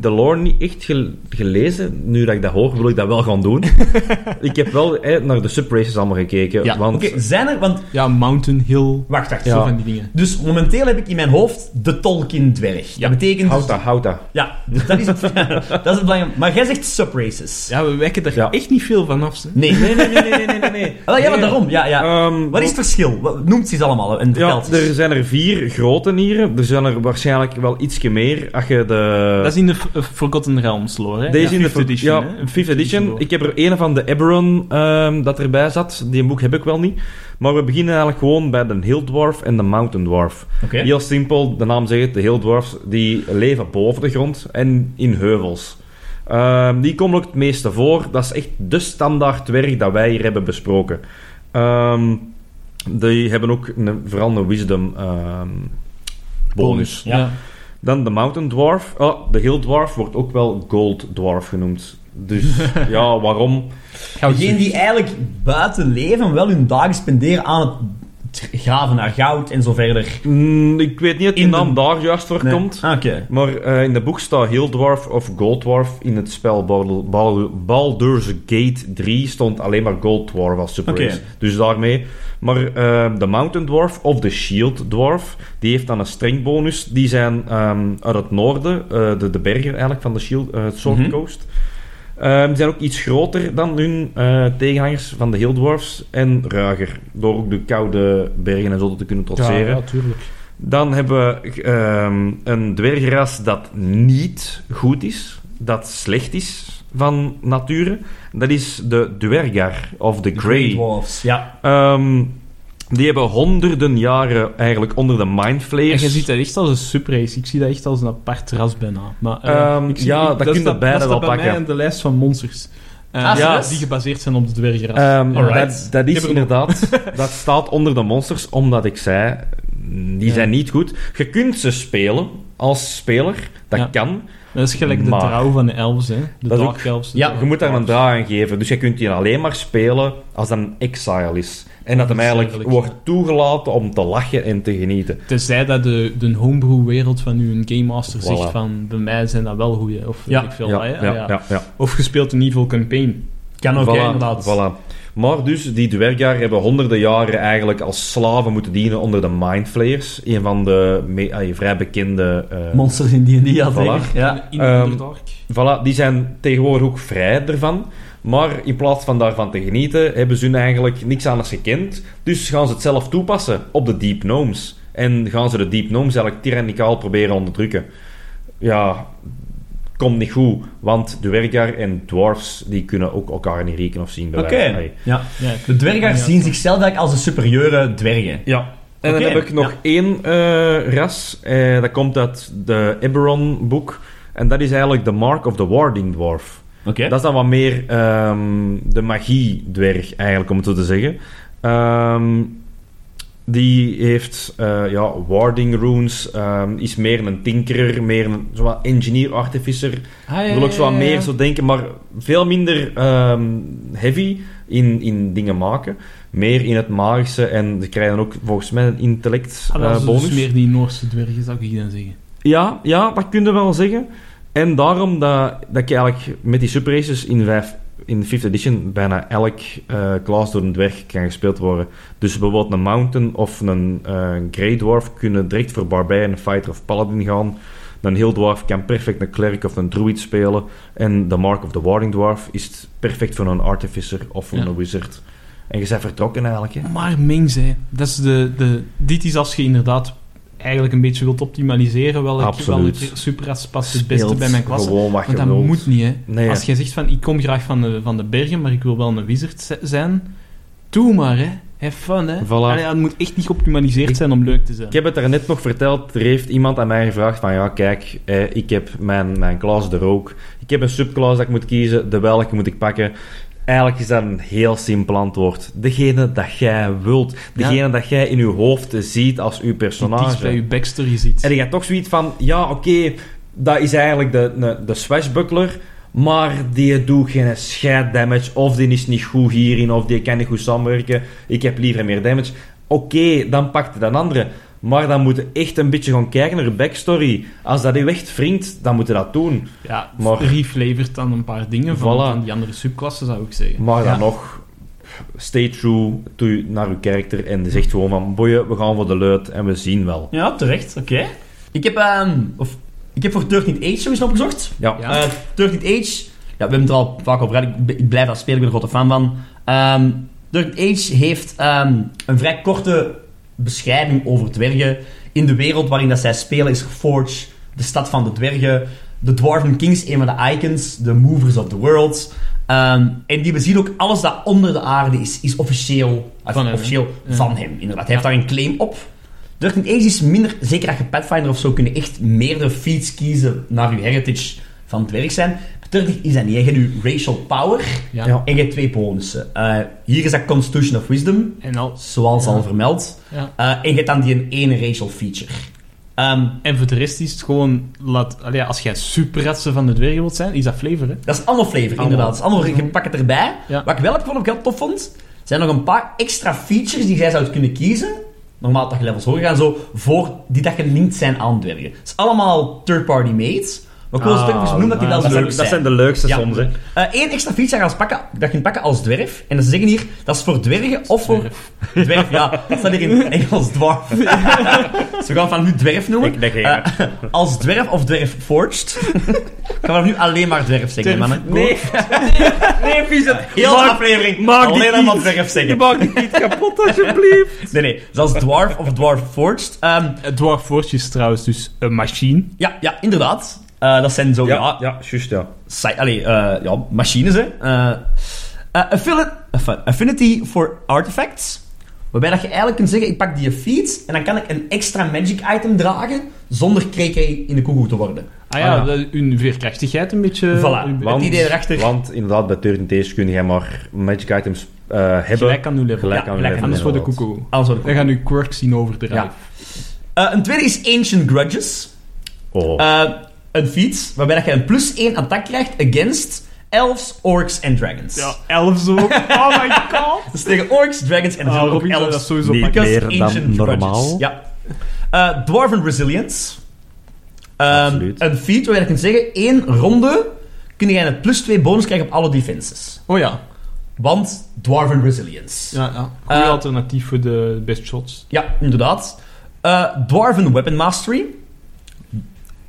de lore niet echt gel- gelezen. Nu dat ik dat hoor, wil ik dat wel gaan doen. ik heb wel naar de subraces allemaal gekeken. Ja, want Oké, zijn er... Want... Ja, Mountain Hill, Wacht, wacht. zo van die dingen. Dus momenteel heb ik in mijn hoofd de Tolkien-dwerg. Ja. Dat betekent... houd dat, houd dat. Ja, dat is het, dat is het belangrijke. Maar jij zegt subraces. Ja, we wijken er Ja. echt niet veel van af. Hè? Nee. Nee, nee, nee, nee, nee, nee. nee. Ah, ja, maar daarom. Ja, ja. Ehm, Wat is het verschil? Wat- Noemt ze eens allemaal en Ja, vertelt er zijn er vier grote Er zijn er waarschijnlijk wel ietsje meer. Als je de... Dat is in de Forgotten Realms lore. Hè? Deze Ja, in de fifth edition. Ja, hè? 5th edition. lore. Ik heb er een van de Eberron ehm, dat erbij zat. Die boek heb ik wel niet. Maar we beginnen eigenlijk gewoon bij de Hill Dwarf en de Mountain Dwarf. Oké. Heel simpel, de naam zegt het, de Hill Dwarfs die leven boven de grond en in heuvels. Ehm, die komen ook het meeste voor. Dat is echt de standaard dwerg dat wij hier hebben besproken. Ehm, die hebben ook een, vooral een wisdom bonus. Ja. Dan de Mountain Dwarf. Oh, de Hill Dwarf wordt ook wel Gold Dwarf genoemd. Dus ja, waarom? Degenen die eigenlijk buiten leven wel hun dagen spenderen aan het graven naar goud en zo verder. Mm, ik weet niet of die In de- naam daar juist voor Nee. komt. Ah, Oké. Maar eh, in de boek staat Hill Dwarf of Gold Dwarf. In het spel Bal- Bal- Baldur's Gate 3 stond alleen maar Gold Dwarf als super race. Dus daarmee. Maar eh, de Mountain Dwarf of de Shield Dwarf, die heeft dan een streng bonus. Die zijn ehm, uit het noorden, eh, de, de bergen eigenlijk van de Shield, Sword Mhm. Coast. Ehm, die zijn ook iets groter dan hun eh, tegenhangers van de Hill Dwarfs en ruiger. Door ook de koude bergen en zo te kunnen trotseren. Ja, tuurlijk. Dan hebben we ehm, een dwergras dat niet goed is, dat slecht is van nature. Dat is de dwergar of de grey. Dwarfs. Ja. Ehm, die hebben honderden jaren eigenlijk onder de Mind En je ziet dat echt als een subrace. Ik zie dat echt als een apart ras bijna. Maar, eh, Ehm, ik zie- ja, ik- dat kun je beide dat wel staat bij pakken. mij in de lijst van monsters. Eh, Ah, ja, die gebaseerd zijn op de dwergenras. Ehm, Alright. dat, dat is er inderdaad, dat staat onder de monsters, omdat ik zei, die Ja. zijn niet goed. Je kunt ze spelen als speler, dat Ja. kan. Dat is gelijk de trouw van de elves, hè. De Dat dark ook- elves. de ja, dark Je moet daar een draai aan geven. Dus je kunt die alleen maar spelen als dat een exile is. En dat hem Dat eigenlijk wordt toegelaten om te lachen en te genieten. Tenzij dat de, de homebrew-wereld van uw Game Master Voilà. zegt van... Bij mij zijn dat wel goeie. Of Ja. ik veel ja, ja, ja, Of gespeeld een evil campaign. Kan ook, Voilà, inderdaad. voilà. Maar dus, die dwergar hebben honderden jaren eigenlijk als slaven moeten dienen onder de Mind Flayers. Een van de me- ah, vrij bekende... eh, Monsters in D&D, ja, Voilà. zeker. Ja. In Ehm, Underdark. Voilà, die zijn tegenwoordig ook vrij ervan. Maar in plaats van daarvan te genieten, hebben ze hun eigenlijk niks anders gekend. Dus gaan ze het zelf toepassen op de Deep Gnomes. En gaan ze de Deep Gnomes eigenlijk tyrannicaal proberen onderdrukken. Ja, komt niet goed. Want dwergar en dwarfs, die kunnen ook elkaar niet rekenen of zien. Oké. Ja. Ja, De dwergars Ja, zien zichzelf eigenlijk als de superieure dwergen. Ja. En dan heb ik nog één eh, ras. eh, dat komt uit de Eberron-boek. En dat is eigenlijk de Mark of the Warding Dwarf. Oké. Dat is dan wat meer ehm, de magie-dwerg, eigenlijk, om het zo te zeggen. Ehm, die heeft eh, ja, warding runes, ehm, is meer een tinkerer, meer een zo wat engineer-artificer. Ah, ja, wil ook zo wat meer zo denken, maar veel minder ehm, heavy in, in dingen maken. Meer in het magische en ze krijgen ook volgens mij een intellect Ah, dat is bonus. dus meer die Noorse dwergen, zou ik dan zeggen. Ja, ja, dat kun je wel zeggen. En daarom dat, dat ik eigenlijk met die Super Races in, vijf, in 5th edition bijna elk eh class door een dwerg kan gespeeld worden. Dus bijvoorbeeld een Mountain of een eh Grey Dwarf kunnen direct voor Barbarian, Fighter of Paladin gaan. Een Hill Dwarf kan perfect een Cleric of een Druid spelen. En de Mark of the Warding Dwarf is perfect voor een Artificer of voor Ja. een Wizard. En je bent vertrokken eigenlijk. Hè. Maar mengs, hè. Dat is de, de, dit is als je inderdaad eigenlijk een beetje wilt optimaliseren welke, Absoluut. welke superras past het beste bij mijn klasse. Je Want dat wilt. moet niet, hè. Nee, Als je zegt van, ik kom graag van de, van de bergen, maar ik wil wel een wizard zijn, doe maar, hè. Have fun, hè. Voilà. Allee, het moet echt niet geoptimaliseerd Ik- zijn om leuk te zijn. Ik heb het er net nog verteld. Er heeft iemand aan mij gevraagd van... Ja, kijk, eh, ik heb mijn, mijn klas er ook. Ik heb een subclass dat ik moet kiezen. De welke moet ik pakken? Eigenlijk is dat een heel simpel antwoord. Degene dat jij wilt. Degene dat jij in je hoofd ziet als uw Die personage. dichtst bij je backstory ziet. En je hebt toch zoiets van... Ja, oké, dat is eigenlijk de, de, de swashbuckler... Maar die doet geen scheid damage, of die is niet goed hierin, of die kan niet goed samenwerken. Ik heb liever meer damage. Oké, dan pakt het een andere. Maar dan moet je echt een beetje gaan kijken naar de backstory. Als dat je echt wringt, dan moet je dat doen. Ja, Maar- dan een paar dingen van, Voilà. van die andere subklassen, zou ik zeggen. Maar Ja. dan nog, stay true to, naar je karakter en zegt gewoon van, boeien, we gaan voor de luid en we zien wel. Ja, terecht. Oké. Ik heb, ehm, of, ik heb voor 13 Age sowieso opgezocht. Ja, Ja. Eh 13 Age, ja, we hebben het er al vaak over gehad. Ik, blijf dat spelen, ik ben er grote fan van. Ehm 13 Age heeft ehm, een vrij korte beschrijving over dwergen. In de wereld waarin dat zij spelen is Forge, de stad van de dwergen. De Dwarven Kings, een van de icons, de movers of the world. Ehm, en die bezien ook alles dat onder de aarde is, is officieel, of Van hem, officieel? Ja. van hem. Inderdaad, hij heeft daar een claim op. 13 Age is minder, zeker dat je Pathfinder of zo, kunnen echt meerdere feats kiezen naar je heritage van dwerg zijn. 30 is dat niet. hè. Je hebt je racial power Ja. En je hebt twee bonussen. Eh, hier is dat Constitution of Wisdom, En, al, zoals Ja. al vermeld. ja. Eh, en je hebt dan die een ene racial feature. Ehm, en voor de rest is het gewoon... Laat, allee, als jij superratsen van de dwergen wilt zijn, is dat flavor, hè? dat is allemaal flavor, Allemaal. inderdaad. Dat is allemaal, je pakt het erbij. Ja. Wat ik wel heb gevonden, wat ik tof vond, zijn nog een paar extra features die jij zou kunnen kiezen. Normaal dat je levels hoger gaan, zo, voor die dat gelinkt zijn aan dwergen. Het is allemaal third-party made. Maar ik wil Ah, noemen dat die wel dat, leuk zijn, dat zijn de leukste Ja. soms, hè. Eén extra feature dat je, pakken, dat je kunt pakken als dwerf. En ze zeggen hier, dat is voor dwergen of voor... Dwerf. Dwerf, ja. Dat staat hier in Engels dwarf. Ze gaan van nu dwerf noemen. Ik Eh, als dwerf of dwerf forged. Gaan we nu alleen maar dwerf zeggen, mannen. Nee, nee, vies het. Heel de Maak- aflevering maak dit alleen maar dwerf Je zeggen. maakt het niet kapot, alsjeblieft. Nee, nee. Zoals dwarf of dwarf forged. Ehm, Het Dwarf Forge is trouwens dus een machine. ja, ja, inderdaad. Eh, dat zijn zo, ja, Ja, ja, juist, ja. Sci- allee, eh, ja, machines, hè. Eh, affinity for artifacts. Waarbij dat je eigenlijk kunt zeggen, ik pak die feat en dan kan ik een extra magic item dragen zonder kreekei in de koekoek te worden. Ah ja, Ah, ja. hun veerkrachtigheid een beetje... Voilà. Want- idee erachter. Want inderdaad, bij Turn Days kun je maar magic items eh, hebben. Gelijk aan uw level. Gelijk Ja, aan gelijk Anders voor de koekoe. Wat ik Dan gaan uw quirks zien over de Ja. Eh, een tweede is Ancient Grudges. Oh. Eh, een feat waarbij dat je een plus 1 attack krijgt against elves, orcs en dragons. Ja, elf zo. Oh my god. Dus tegen orcs, dragons en natuurlijk ook Robin zou dat elves. sowieso. Because meer dan ancient normaal. Ja. Eh, Dwarven Resilience. Ehm, Absoluut. een feat waar je kunt zeggen, één ronde kun je een plus 2 bonus krijgen op alle defenses. Oh ja. Want Dwarven Resilience. Ja, ja. Goeie Eh, alternatief voor de best shots. Ja, inderdaad. Eh, Dwarven Weapon Mastery.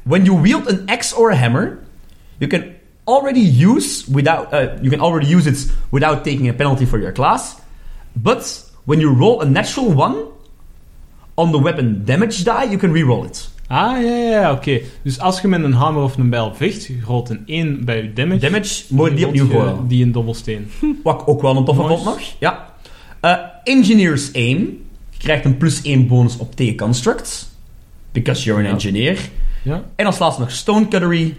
When you wield an axe or a hammer, you can already use without uh, you can already use it without taking a penalty for your class. But when you roll a natural one on the weapon damage die, you can reroll it. Ah, ja, ja, ja, oké. Dus als je met een hamer of een bijl vecht, je rolt een 1 bij je damage. Damage, je die opnieuw gooien. Die een dobbelsteen. Wat ik ook wel een toffe vond nog. Ja. Eh, Engineer's Aim. Je krijgt een plus 1 bonus op tegen constructs. Because you're an Ja. engineer. Ja. En als laatste nog Stonecuttery.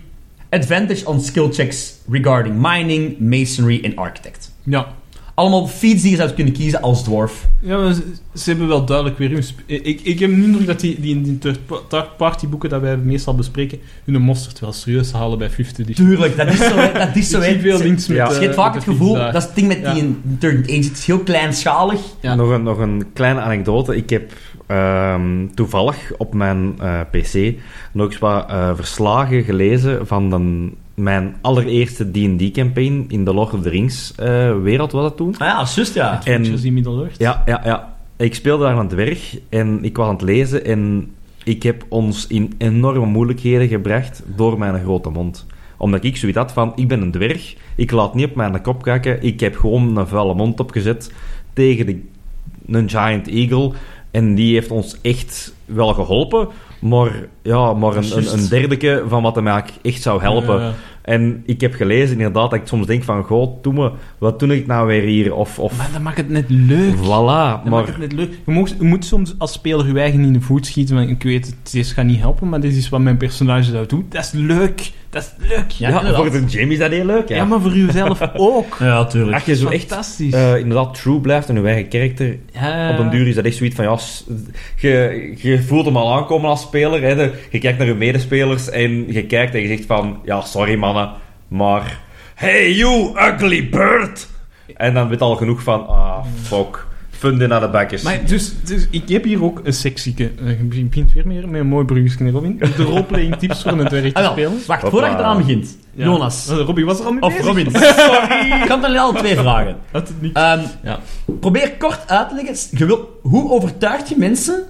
Advantage on skill checks regarding mining, masonry en architect. Ja. Allemaal feats die je zou kunnen kiezen als dwarf. Ja, maar ze, ze hebben wel duidelijk weer hun... sp- Ik, ik heb nu indruk dat die, die in die third-party boeken dat wij meestal bespreken, hun mosterd wel serieus halen bij 50 edition. Tuurlijk, dat is zo. hè, Dat is zo. Ik veel links met... Ja. Je eh, hebt vaak het gevoel, dat is het ding met Ja. die in Age, het is heel kleinschalig. Ja. Nog, een, nog een kleine anekdote. Ik heb ehm, toevallig op mijn eh, PC nog eens wat eh, verslagen gelezen van de, mijn allereerste D&D-campaign in de Lord of the Rings-wereld was dat toen. Ah ja, juist ja. En- Adventures in Middle-earth. Ja, ja, ja. Ik speelde daar een dwerg en ik was aan het lezen en ik heb ons in enorme moeilijkheden gebracht door mijn grote mond. Omdat ik zoiets had van, ik ben een dwerg, ik laat niet op mijn kop kijken, ik heb gewoon een vuile mond opgezet tegen de, een giant eagle en die heeft ons echt wel geholpen, maar, ja, maar een, een, een derdeke van wat hem eigenlijk echt zou helpen. Ja. En ik heb gelezen inderdaad dat ik soms denk van, goh, doe me, wat doe ik nou weer hier? Of, of Maar dat maakt het net leuk. voilà, Dat maakt het net leuk. Je, mocht- je moet soms als speler je eigen in de voet schieten. Want ik weet, het deze gaat niet helpen, maar dit is wat mijn personage zou doen. Dat is leuk. Dat is leuk. Ja, voor de Jamie is dat heel leuk, ja. Ja, maar voor jezelf ook. Ja, tuurlijk. Als je zo echt Fantastisch. eh, inderdaad true blijft en je eigen karakter, ja. op een duur is dat echt zoiets van, ja, je, je voelt hem al aankomen als speler, hè, de- je kijkt naar je medespelers en je kijkt en je zegt van, ja, sorry mannen, maar... Hey, you ugly bird! En dan weet al genoeg van, ah, fuck, funden naar de bakjes. Maar dus, dus ik heb hier ook een sectieke. eh, Je begint weer meer met een mooi bruggetje, Robin. De roleplaying tips voor een te Ah, spelen. Wacht, Hoppa. voordat je eraan begint. Ja. Jonas. Eh, Robin was er al mee Of bezig. Robin. Sorry. Ik had er al twee vragen. Had het niet. Ehm, Ja. Probeer kort uit te leggen. Je wil, hoe overtuig je mensen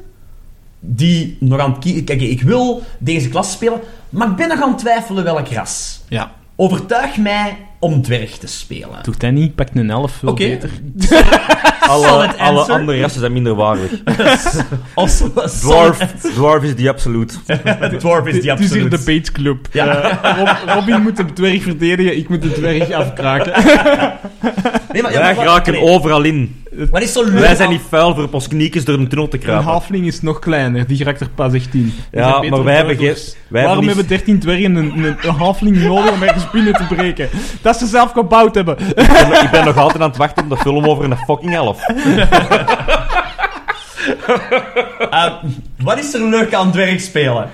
die nog aan het kiezen... Kijk, ik wil deze klas spelen, maar ik ben nog aan het twijfelen welk ras. Ja. Overtuig mij om dwerg te spelen. Doe dat niet. Pak een elf, veel Oké. beter. alle, alle andere rassen zijn minder waardig. Dwarf, dwarf is die absoluut. Dwarf is die Het is hier absoluut. de baitclub. Ja. Eh, Rob- Robin moet de dwerg verdedigen, ik moet de dwerg afkraken. Nee, maar, ja, Wij maar- raken nee. overal in. Wat is zo leuk Wij zijn niet vuil voor op ons kniekjes door een tunnel te Een kruipen. halfling is nog kleiner, die raakt er pas echt in. Ja, maar wij hebben geen- wij Waarom hebben hebben niet- 13 dwergen een, een, een halfling nodig om ergens binnen te breken? Dat ze zelf gebouwd hebben. Ik ben, ik ben nog altijd aan het wachten op de film over een fucking elf. Eh, wat is er leuk aan dwerg spelen?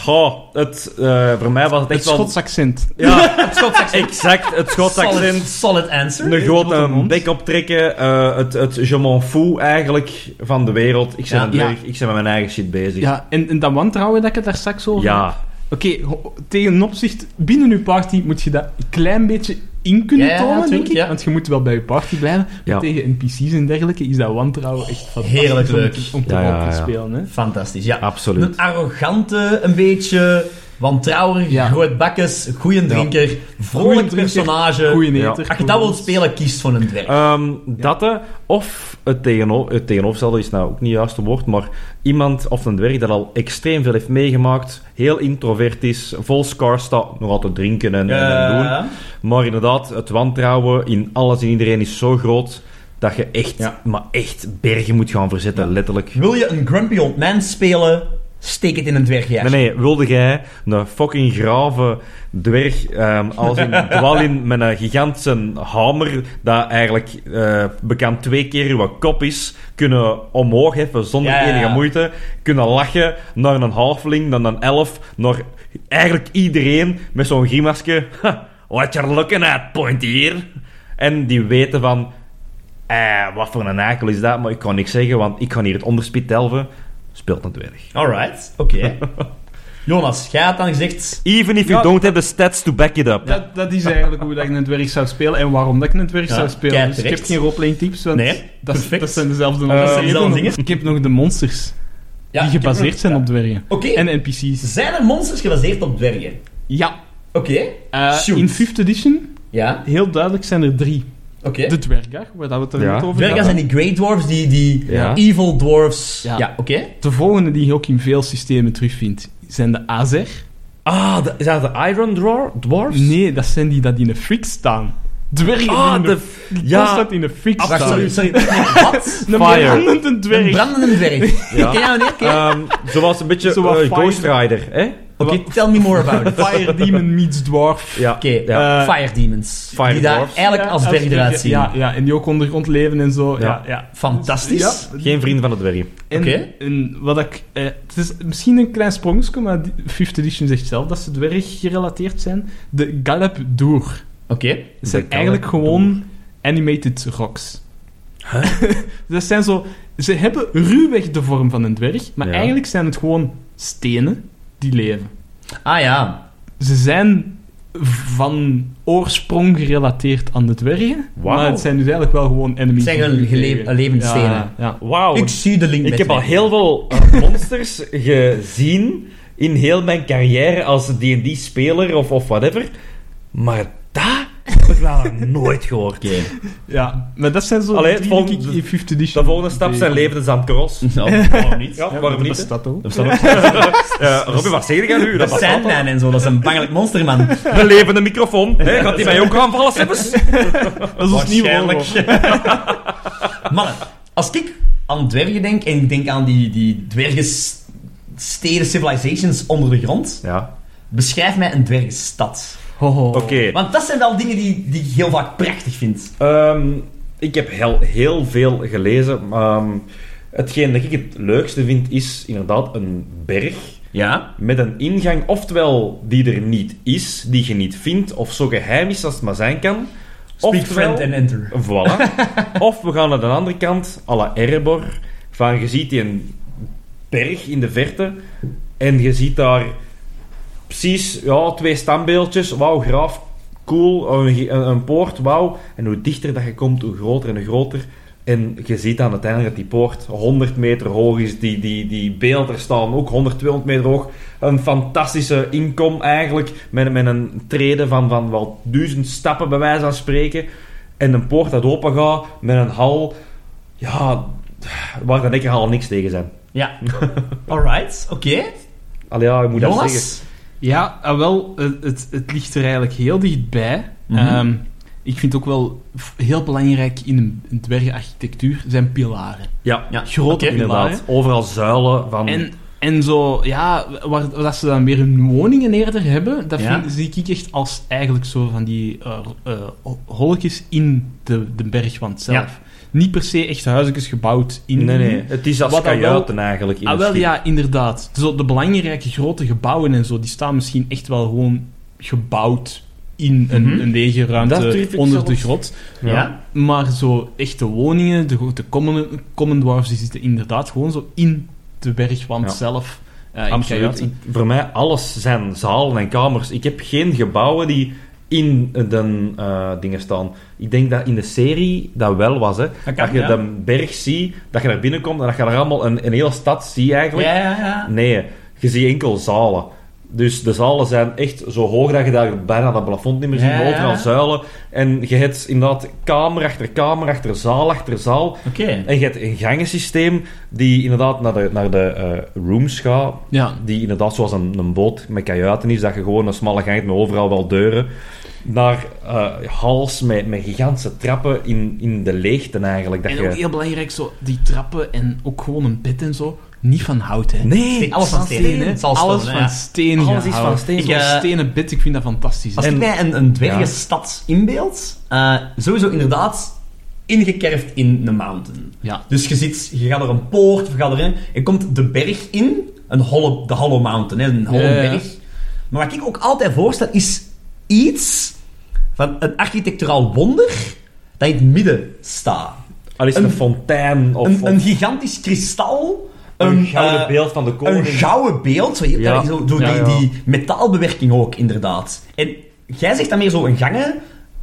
Goh, het, eh, voor mij was het Het echt wel... Schots accent. Ja, Het Schots accent. exact. Het Schots Solid, accent. solid answer. Een grote bek optrekken. eh, het, het je m'en fous eigenlijk van de wereld. Ik ben Ja, ik ben met mijn eigen shit bezig. Ja, en, en dat wantrouwen dat ik het daar straks over Ja. Oké, ho- tegen opzicht, binnen je party moet je dat een klein beetje in kunnen Ja, tonen, denk ik. ja. Want je moet wel bij je party blijven. Maar Ja. tegen NPC's en dergelijke is dat wantrouwen echt fantastisch Heerlijk om leuk. te, om te Ja, ja, rol te spelen. Hè. Fantastisch, ja. Absoluut. Een arrogante, een beetje wantrouwig, Ja. grootbakkes, goeie drinker, vrolijk personage. Goeie eter. Als je dat wilt spelen, kies voor een dwerg. Ehm, dat of het, tegenover, het tegenovergestelde is nou ook niet het juiste woord, maar iemand of een dwerg dat al extreem veel heeft meegemaakt, heel introvert is, vol scars staat, nog altijd drinken en, en- en doen. Maar inderdaad, het wantrouwen in alles en iedereen is zo groot dat je echt, Ja. maar echt bergen moet gaan verzetten, letterlijk. wil je een grumpy old man spelen, steek het in een dwergjaar. Nee, nee, wilde jij een fucking grave dwerg, ehm, als in Dwalin met een gigantische hamer, dat eigenlijk eh, bekend twee keer uw kop is, kunnen omhoog heffen zonder Ja, ja, ja. enige moeite, kunnen lachen naar een halfling, dan een elf, naar eigenlijk iedereen met zo'n grimasje. "Ha, What you're looking at, point hier. En die weten van, eh, wat voor een eikel is dat, maar ik kan niks zeggen, want ik ga hier het onderspit delven. Speelt een dwerg. Alright, oké. Jonas, jij had dan gezegd... Even if you Ja. don't have the stats to back it up. Dat, dat is eigenlijk hoe dat ik een dwerg zou spelen en waarom dat ik een dwerg Ja, zou spelen. Dus ik heb terecht. geen roleplaying tips, want Nee, dat, is- perfect. dat zijn dezelfde dat zijn dezelfde dingen. Ik heb nog de monsters, Ja, die gebaseerd nog- zijn op dwergen. Oké, En NPC's. zijn er monsters gebaseerd op dwergen? Ja. Oké, Eh, Shoot. in 5th edition, ja, heel duidelijk, zijn er drie. Oké. De dwergar, waar dat we het er Ja. net over Dwergen hadden. zijn die Grey Dwarfs, die, die Ja. evil dwarfs. Ja, Ja. oké. De volgende die je ook in veel systemen terugvindt, zijn de Azer. Ah, de, zijn dat de Iron Dwar- Dwarfs? Nee, dat zijn die dat in een fik staan. Dwergen Ah, die, in de... een, die ja. constant in een fik Wacht, sorry, sorry. Nee, wat? Een brandende Een dwerg. brandende dwerg. Ja. Ja, nee, oké. Ehm, zoals een beetje Zo eh. Ghost Rider, hè? Oké, tell me more about it. Fire Demon meets Dwarf. Ja. Oké, ja. Eh, Fire Demons. Fire die daar eigenlijk Ja, als dwerg eruit zien. Ja, ja, en die ook ondergrond leven en zo. Ja, Ja. ja. Fantastisch. Ja. Geen vriend van de dwergen. En, Oké. en wat ik... Eh, het is misschien een klein sprongetje, maar Fifth Edition zegt zelf dat ze dwerg gerelateerd zijn. De Galep Doer. Oké. Het zijn eigenlijk gewoon animated rocks. dat zijn zo... Ze hebben ruwweg de vorm van een dwerg, maar Ja. eigenlijk zijn het gewoon stenen die leven. Ah ja. Ze zijn van oorsprong gerelateerd aan de dwergen, Wauw. maar het zijn dus eigenlijk wel gewoon enemies. Het zijn gele- tegen- levende Ja, stenen. Ja, Wauw. Ik zie de link Ik met heb al heel veel eh, monsters gezien in heel mijn carrière als D&D-speler of, of whatever. Maar dat heb ik wel nog nooit gehoord. Oké. ja, maar dat zijn zo Allee, het die volgende- die ik in 5th edition... De volgende stap zijn levensandkroos. Nou, waarom niet? Ja, Ja, waarom dat niet? bestaat ook. Er staat ook Uh, Robin, wat zeg jij nu? Dat bestaat. Sandman en zo, dat is een bangelijk monster, man. De levende microfoon. Hè? Gaat die mij ook aanvallen, Seppes? Dat is ons nieuw. Mannen, als ik aan dwergen denk, en ik denk aan die, die dwergen steden, civilizations onder de grond, Ja. beschrijf mij een dwergenstad. Oké. Want dat zijn wel dingen die, die ik heel vaak prachtig vind. Ehm, ik heb heel, heel veel gelezen. Ehm, hetgeen dat ik het leukste vind, is inderdaad een berg Ja? met een ingang, oftewel die er niet is, die je niet vindt, of zo geheim is als het maar zijn kan. Speak Oftewel- friend and enter. Voilà. of we gaan naar de andere kant, à la Erebor, van je ziet die een berg in de verte en je ziet daar precies ja, twee standbeeldjes. Wauw, graaf, cool. Een, een, een poort, wauw. En hoe dichter dat je komt, hoe groter en hoe groter. En je ziet aan uiteindelijk dat die poort 100 meter hoog is. Die, die, die beelden staan ook 100, 200 meter hoog. Een fantastische inkom eigenlijk. Met, met een treden van, van wel duizend stappen bij wijze van spreken. En een poort dat open gaat met een hal. Ja, waar dan ik al niks tegen zijn. Ja. Alright, oké. Allee, ja, ik moet dat zeggen. Ja, ah, wel, het, het, het ligt er eigenlijk heel dichtbij. Mhm. Ehm, ik vind ook wel heel belangrijk in een, dwergenarchitectuur zijn pilaren. Ja, Ja, Grote pilaren. inderdaad. Overal zuilen van... En, en zo, ja, waar, waar dat ze dan weer hun woningen eerder hebben, dat Ja. vind, zie ik echt als eigenlijk zo van die eh eh, holletjes in de, de bergwand zelf. Ja. Niet per se echt huisjes gebouwd in. Nee, nee. Het is als kajuiten eigenlijk. In Ah, wel, ja, inderdaad. Zo, de belangrijke grote gebouwen en zo, die staan misschien echt wel gewoon gebouwd in een, Mhm. een lege ruimte onder de grot. Ja. Maar zo echte woningen, de, de common, common dwarfs, die zitten inderdaad gewoon zo in de bergwand Ja. zelf. in Absoluut. Ik- voor mij, alles zijn zalen en kamers. Ik heb geen gebouwen die in de eh, dingen staan. Ik denk dat in de serie dat wel was. Hè. kan, dat je ja. de berg ziet, dat je daar binnenkomt en dat je daar allemaal een, een hele stad ziet eigenlijk. Ja, ja, ja. Nee, je ziet enkel zalen. Dus de zalen zijn echt zo hoog dat je daar bijna dat plafond niet meer ziet. Overal zuilen. En je hebt inderdaad kamer achter kamer achter zaal achter zaal. En je hebt een gangensysteem die inderdaad naar de, naar de eh, rooms gaat. Ja, Die inderdaad zoals een, een boot met kajuiten is, dat je gewoon een smalle gang hebt met overal wel deuren. Naar eh hals met, met gigantische trappen in, in de leegte eigenlijk. Dat en je... ook heel belangrijk, zo, die trappen en ook gewoon een bed en zo, niet van hout, hè. Nee, Alles van steen, hè? Alles van ja. steen Alles is van steen. Zo'n Ik, stenen bed, ik vind dat fantastisch. Als En- ik mij een, een dwergenstad inbeeld, eh, sowieso inderdaad ingekerfd in een mountain. ja. Dus je, zit, je gaat er een poort, je gaat erin, je komt de berg in, een holle, de Hollow Mountain, hè, een holle Ja, ja. berg. Maar wat ik ook altijd voorstel, is iets van een architecturaal wonder dat in het midden staat. Al is het een, een- fontein of, Een, of een gigantisch kristal, een gouden eh, beeld van de Een koning. gouden beeld, zo, Ja. zo, zo Ja, die, ja. die metaalbewerking ook, inderdaad. En jij zegt dan meer zo een gangen,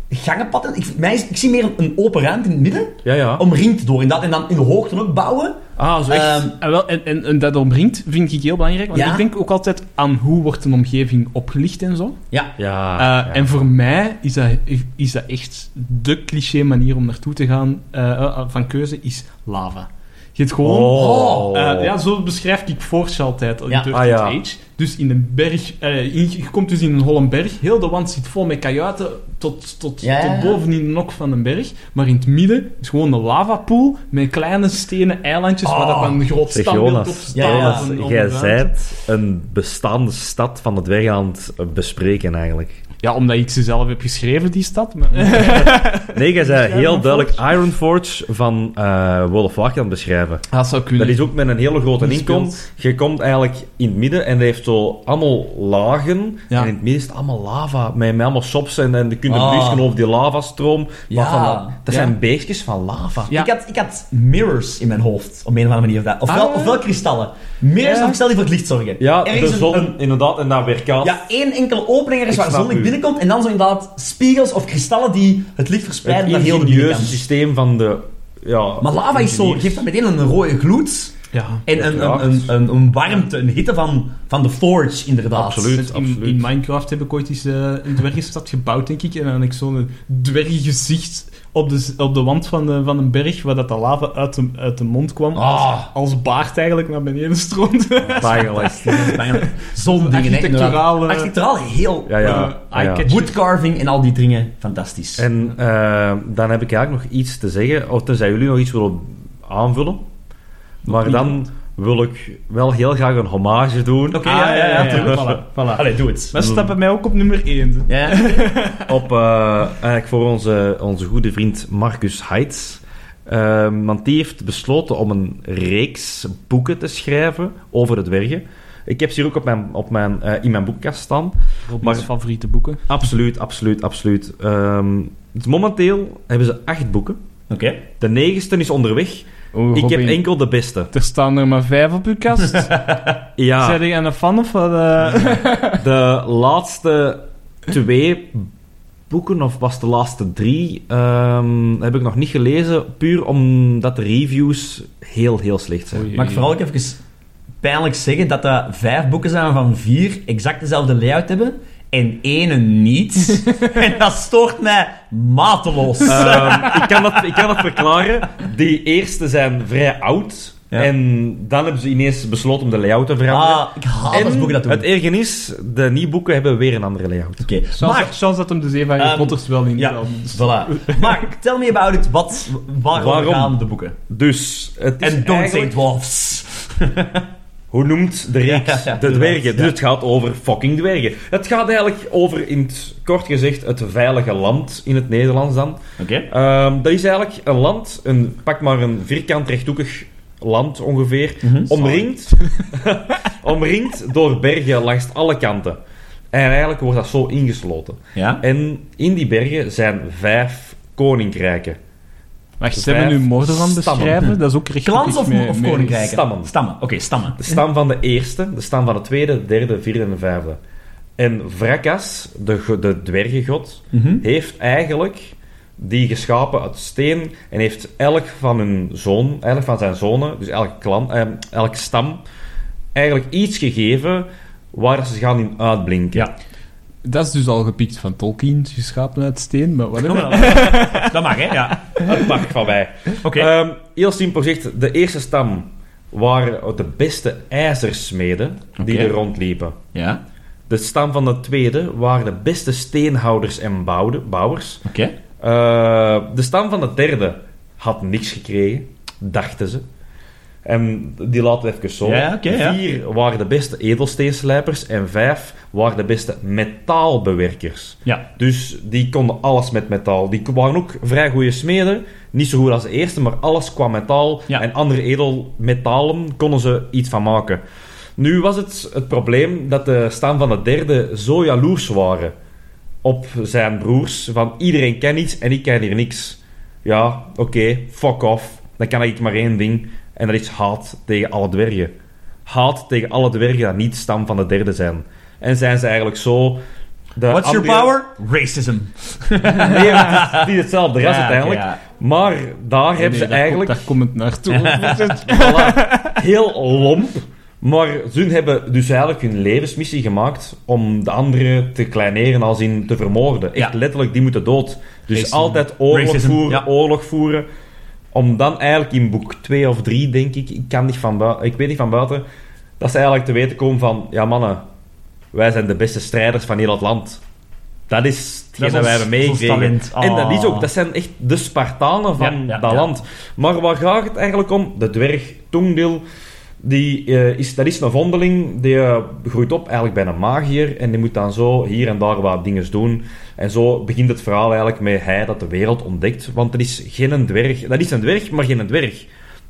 gangenpad. Ik, mij is, ik zie meer een, een open ruimte in het midden, Ja, ja. omringd door inderdaad. En dan in de hoogte ook bouwen. Ah, zo echt. Ehm, En, wel, en, en, en dat omringt vind ik heel belangrijk, want Ja. ik denk ook altijd aan hoe wordt een omgeving opgelicht en zo. ja. ja, Eh, ja. En voor mij is dat, is dat echt de cliché manier om naartoe te gaan eh, eh, van keuze, is lava. Je hebt gewoon... Oh. Eh, ja, zo beschrijf ik Forge altijd in Ja. Ah, ja. Age. Dus in een berg... eh, in- je komt dus in een holle berg. Heel de wand zit vol met kajuiten tot, tot, Ja, ja, ja. tot boven in de nok van een berg. Maar in het midden is gewoon een lavapool met kleine stenen eilandjes waar dat dan een groot standbeeld op Jonas, staat. Jonas, jij zijt een bestaande stad van de dwerg aan het bespreken eigenlijk. Ja, omdat ik ze zelf heb geschreven, die stad. Maar... Nee, jij zei heel duidelijk Ironforge van eh World of Warcraft aan het beschrijven. dat zou kunnen. Dat is ook met een hele grote inkom. Je komt eigenlijk in het midden en dat heeft zo allemaal lagen. Ja. En in het midden is het allemaal lava. Met, met allemaal shops en, en je kunt Ah. blusken over die lavastroom. Ja. Van, dat Ja. zijn beestjes van lava. Ja. Ik, had, ik had mirrors in mijn hoofd, op een of andere manier. Ofwel, Ah. ofwel kristallen. Mirrors Ja. of stel die voor het licht zorgen. Ja, Ergens de een- zon, een- inderdaad, en daar weerkaatst. ja, één enkele opening Ik waar zonlicht u. binnenkomt en dan zo inderdaad spiegels of kristallen die het licht verspreiden naar heel de systeem van de... Ja, Maar lava is zo, geeft dat meteen een rode gloed Ja. en een, een, een, een, een warmte, een hitte van, van de forge, inderdaad. Absoluut. Dus in, absoluut. in Minecraft heb ik ooit eens eh, een dwergenstad gebouwd, denk ik. En dan had ik zo'n dwergengezicht op de, op de wand van, de, van een berg, waar dat de lava uit de, uit de mond kwam. Ah. Als, baard eigenlijk naar beneden stroomde. Bijgelijk. Zo'n dingen, Architecturaal, eh, Architecturaal heel... Ja, ja. Eh, ja. Woodcarving en al die dingen, fantastisch. En eh, dan heb ik eigenlijk nog iets te zeggen. Of tenzij jullie nog iets willen aanvullen. Maar dan wil ik wel heel graag een hommage doen. Oké, ja, ja, ja, tuurlijk. Voilà, voilà. Allee, doe het. Dat staat bij mij ook op nummer 1. Ja. Op, eh, eigenlijk voor onze, onze goede vriend Marcus Heitz. Ehm, want die heeft besloten om een reeks boeken te schrijven over de dwergen. Ik heb ze hier ook op mijn, op mijn, eh, in mijn boekkast staan. Robins Maar- favoriete boeken. Absoluut, absoluut, absoluut. Ehm, dus momenteel hebben ze acht boeken. Oké. De negenste is onderweg. Oh, Ik heb enkel de beste. Er staan er maar vijf op uw kast. Ja. Zijn jij een fan of wat? eh? De laatste twee boeken, of was de laatste drie, ehm, heb ik nog niet gelezen. Puur omdat de reviews heel, heel slecht zijn. Oei. Mag ik vooral ook even pijnlijk zeggen dat er vijf boeken zijn van vier exact dezelfde layout hebben en ene niet. en dat stoort mij mateloos. Ehm, ik, kan dat, ik kan dat verklaren. Die eerste zijn vrij oud. Ja. En dan hebben ze ineens besloten om de layout te veranderen. ah, ik haat als en boeken dat doen. het erge is, de nieuwe boeken hebben weer een andere layout. Oké, Zoals, maar... zoals dat hem de zee van Ehm, Potters wel in Ja, voilà. Maar tell me about it. Wat, waarom, Waarom? gaan de boeken? Dus, het is En don't say dwarfs. Hoe noemt de reeks Ja, ja, de dwergen? ja. Dus het gaat over fucking dwergen. Het gaat eigenlijk over, in het kort gezegd, het veilige land in het Nederlands dan. Oké. Ehm, dat is eigenlijk een land, een, pak maar een vierkant rechthoekig land ongeveer, Mhm. omringd, omringd door bergen langs alle kanten. En eigenlijk wordt dat zo ingesloten. Ja. En in die bergen zijn vijf koninkrijken. Wacht, ze hebben Vijf nu Mordor stammen. beschrijven. Dat is ook recht Clans of, of koninkrijken? Stammen. Stammen. Oké, stammen. De stam van de eerste, de stam van de tweede, de derde, vierde en de vijfde. En Vrakas, de, de dwergengod, Mhm. heeft eigenlijk die geschapen uit steen en heeft elk van hun zoon, elk van zijn zonen, dus elke klan, eh, elke stam, eigenlijk iets gegeven waar ze gaan in uitblinken. Ja. Dat is dus al gepikt van Tolkien, geschapen uit steen, maar wat dat mag, hè? Ja. Dat mag van mij. Oké. Ehm, heel simpel gezegd, de eerste stam waren de beste ijzersmeden die er rondliepen. Ja. De stam van de tweede waren de beste steenhouders en bouwde- bouwers. Oké. Eh, de stam van de derde had niks gekregen, dachten ze. En die laten we even zo. Ja, oké, ja. Vier waren de beste edelsteenslijpers en vijf waren de beste metaalbewerkers. Ja. Dus die konden alles met metaal. Die waren ook vrij goede smeden. Niet zo goed als de eerste, maar alles qua metaal Ja. en andere edelmetalen konden ze iets van maken. Nu was het het probleem dat de stam van de derde zo jaloers waren op zijn broers. Van iedereen kan iets en ik kan hier niks. Ja, oké, fuck off. Dan kan ik maar één ding. En dat is haat tegen alle dwergen. Haat tegen alle dwergen dat niet stam van de derde zijn. En zijn ze eigenlijk zo... de What's your power? Racism. Nee, het is niet hetzelfde ras Ja, uiteindelijk. ja. Maar daar hebben ze eigenlijk Daar komt het naartoe. voilà, heel lomp. Maar ze hebben dus eigenlijk hun levensmissie gemaakt om de anderen te kleineren als in te vermoorden. Echt Ja. letterlijk, die moeten dood. Dus Racism. altijd oorlog voeren, oorlog voeren. Om dan eigenlijk in boek 2 of 3, denk ik, ik, kan niet van buiten, ik weet niet van buiten, dat ze eigenlijk te weten komen van, ja mannen, wij zijn de beste strijders van heel het land. Dat is hetgeen Dat dat, wij hebben meegekregen. En dat is Ah. ook, dat zijn echt de Spartanen van Ja, ja, dat ja. land. Maar waar gaat het eigenlijk om? De dwerg Tungdil, Die, eh, is, dat is een vondeling, die eh, groeit op eigenlijk bij een magier en die moet dan zo hier en daar wat dingen doen. En zo begint het verhaal eigenlijk met hij dat de wereld ontdekt. Want er is geen dwerg, dat is een dwerg, maar geen dwerg.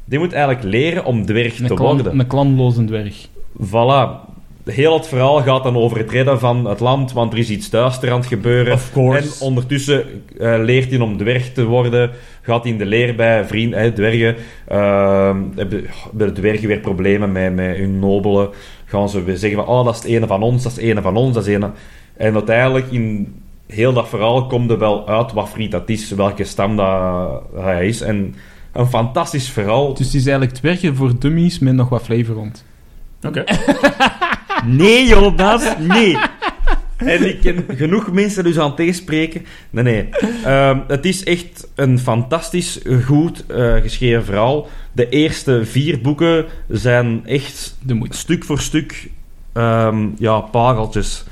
Die moet eigenlijk leren om dwerg Een, te klan, worden. een klanloze dwerg. Voilà. Heel het verhaal gaat dan over het redden van het land, want er is iets duister aan het gebeuren. Of course. En ondertussen eh, leert hij om dwerg te worden. Gaat hij in de leer bij vrienden, hè, dwergen. Ehm, hebben hebben de dwergen weer problemen met, met hun nobelen. Gaan ze weer zeggen van, oh, dat is het ene van ons, dat is het ene van ons, dat is het ene... En uiteindelijk, in heel dat verhaal, komt er wel uit wat vriend dat is, welke stam dat hij is. En een fantastisch verhaal. Dus het is eigenlijk dwergen voor dummies met nog wat flavor rond. Oké. Nee, Jonas, nee. En ik ken genoeg mensen dus aan het tegenspreken. Nee, nee. Ehm, het is echt een fantastisch goed eh, geschreven verhaal. De eerste vier boeken zijn echt stuk voor stuk ehm, ja, pareltjes.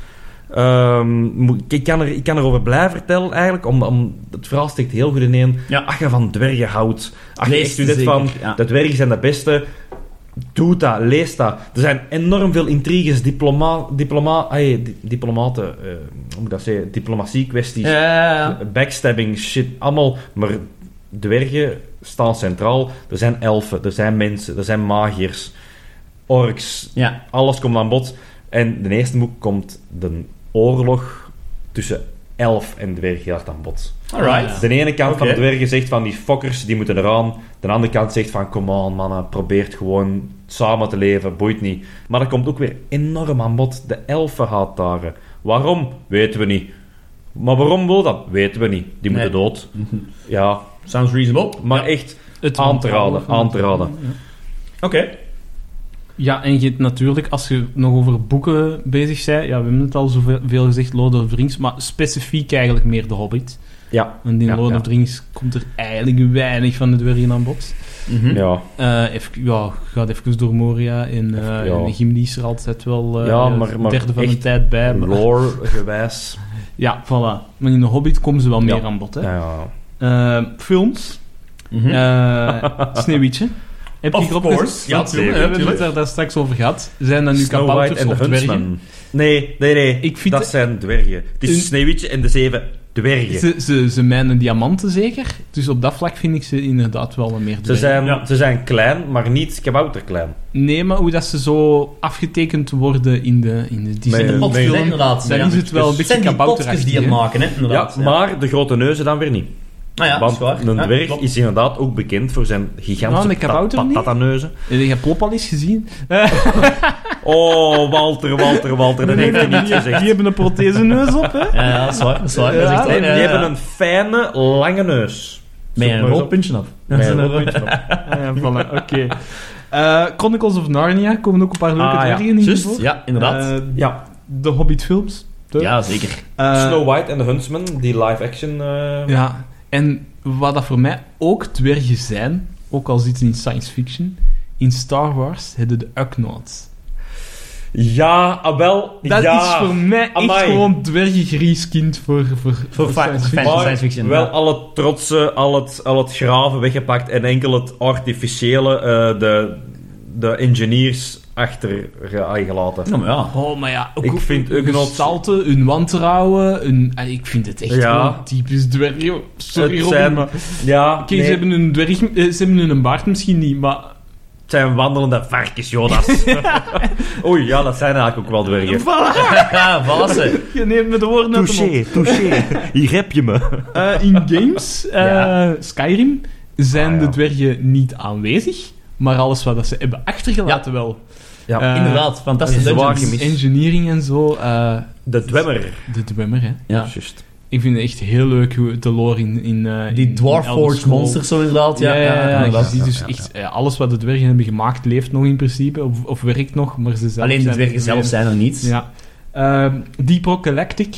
Ehm, ik, kan er, ik kan erover blijven vertellen, eigenlijk, om, om, het verhaal steekt heel goed in één. Ja. Als je van dwergen houdt, als je echt van, ja. de dwergen zijn de beste, doe dat, lees dat. Er zijn enorm veel intriges, diploma, diploma, ay, di- diplomaten, eh, hoe moet ik dat zeggen, diplomatie kwesties, Ja, ja, ja. backstabbing, shit, allemaal, maar dwergen staan centraal. Er zijn elfen, er zijn mensen, er zijn magiërs, orks, Ja. alles komt aan bod. En de eerste boek komt de oorlog tussen elf en dwerg heel hard aan bod. Alright. De ene kant van de dwergen zegt van die fokkers, die moeten eraan. De andere kant zegt van, come on mannen, probeert gewoon samen te leven, boeit niet. Maar dat komt ook weer enorm aan bod. De elfen haataren. Waarom? Weten we niet. Maar waarom wil dat? Weten we niet. Die moeten Nee. dood. Ja, Sounds reasonable. maar echt Het aan te raden, aan te raden. Oké. Ja, en je hebt natuurlijk, als je nog over boeken bezig bent, ja, we hebben het al zoveel veel gezegd, Lord of the Rings, maar specifiek eigenlijk meer The Hobbit. Ja, Want in Ja, Lord ja. of the Rings komt er eigenlijk weinig van de dwergen aan bod. Mhm. ja. Eh even, ja, gaat even door Moria eh ja. en Gimli is er altijd wel eh, Ja, maar- een maar derde van de echt tijd bij. maar- Lore gewijs. Ja, voilà. Maar in The Hobbit komen ze wel meer aan bod. Hè. Ja, Eh, films. Eh, Sneeuwwitje. Heb je Of course. Ja, Want, tuurlijk, We hebben het daar, daar straks over gehad. Zijn dat nu kabouters en of de dwergen? Huntsman. Nee, nee, nee. Ik vind dat het- zijn dwergen. Het is Een- Sneeuwwitje en de zeven dwergen. Ze, Ze, ze, ze mijnen diamanten zeker. Dus op dat vlak vind ik ze inderdaad wel wat meer dwergen. zijn, Ja. ze zijn klein, maar niet kabouterklein. Nee, maar hoe dat ze zo afgetekend worden in de, in de Potjes, met- hè, inderdaad. dan Ja. is het wel een Het beetje zijn kabouterachtig. die maken, hè, Ja, maar de grote neuzen dan weer niet. Ah ja, dat Want is waar. een dwerg is inderdaad ook bekend voor zijn gigantische Nou, kabouter niet? patatneuzen. Heb je Plop al eens gezien? Oh, Walter, Walter, Walter, dat heeft hij niet Die gezegd. hebben een protheseneus op, hè? Ja, dat is waar. Dat is waar. Ja, Dat is echt Nee, waar. die Ja, hebben een fijne, lange neus. Met een maar eens rood op. puntje af. Met een Dat is rood een- puntje op. Ja, voilà, oké. Eh, Chronicles of Narnia komen ook een paar leuke Ah, ja. in Juist, voor. ja, inderdaad. Eh, Ja, de Hobbit-films. de- ja, zeker. Eh, Snow White en de Huntsman, die live-action... eh, Ja, en wat dat voor mij ook dwergen zijn, ook al zitten in science fiction, in Star Wars hebben de Ugnaughts. Ja, wel, Dat ja. is voor mij echt Amai. gewoon dwergengrieskindkind voor, voor, Voor fa- science fan- fiction. Maar science fiction, wel ja. al het trotse, al het, al het graven weggepakt en enkel het artificiële, eh, de, de engineers achtergelaten. Ja, maar ja. Oh, maar ja, ook Ik vind hun Ugnaughts- gestalte, hun wantrouwen, hun, ah, ik vind het echt Ja. gewoon typisch dwerg. joh. Sorry, Het Robin, zijn- maar... Ja, nee, ze hebben een dwerg... eh, Ze hebben een baard misschien niet, maar... het zijn wandelende varkens, Jonas. Oei, ja, dat zijn eigenlijk ook wel dwergen. Ja, voilà. Je neemt me de woorden uit de mond. touché. Hier heb je me. Eh, in games, eh, Ja. Skyrim, zijn Ah, ja. de dwergen niet aanwezig, maar alles wat dat ze hebben achtergelaten wel. Ja, Eh, Inderdaad, fantastische dungeons. Engineering en zo, eh, de dwemmer. de dwemmer, hè. Ja. Juist. Ik vind het echt heel leuk hoe de lore in... in eh, in- Die monsters zo inderdaad. Ja, ja, ja, dus ja, echt... alles wat de dwergen hebben gemaakt leeft nog in principe, of, of werkt nog, maar ze zelf Alleen de zijn dwergen zelf zijn er niet. Ja. Ehm, Deep Rock Galactic.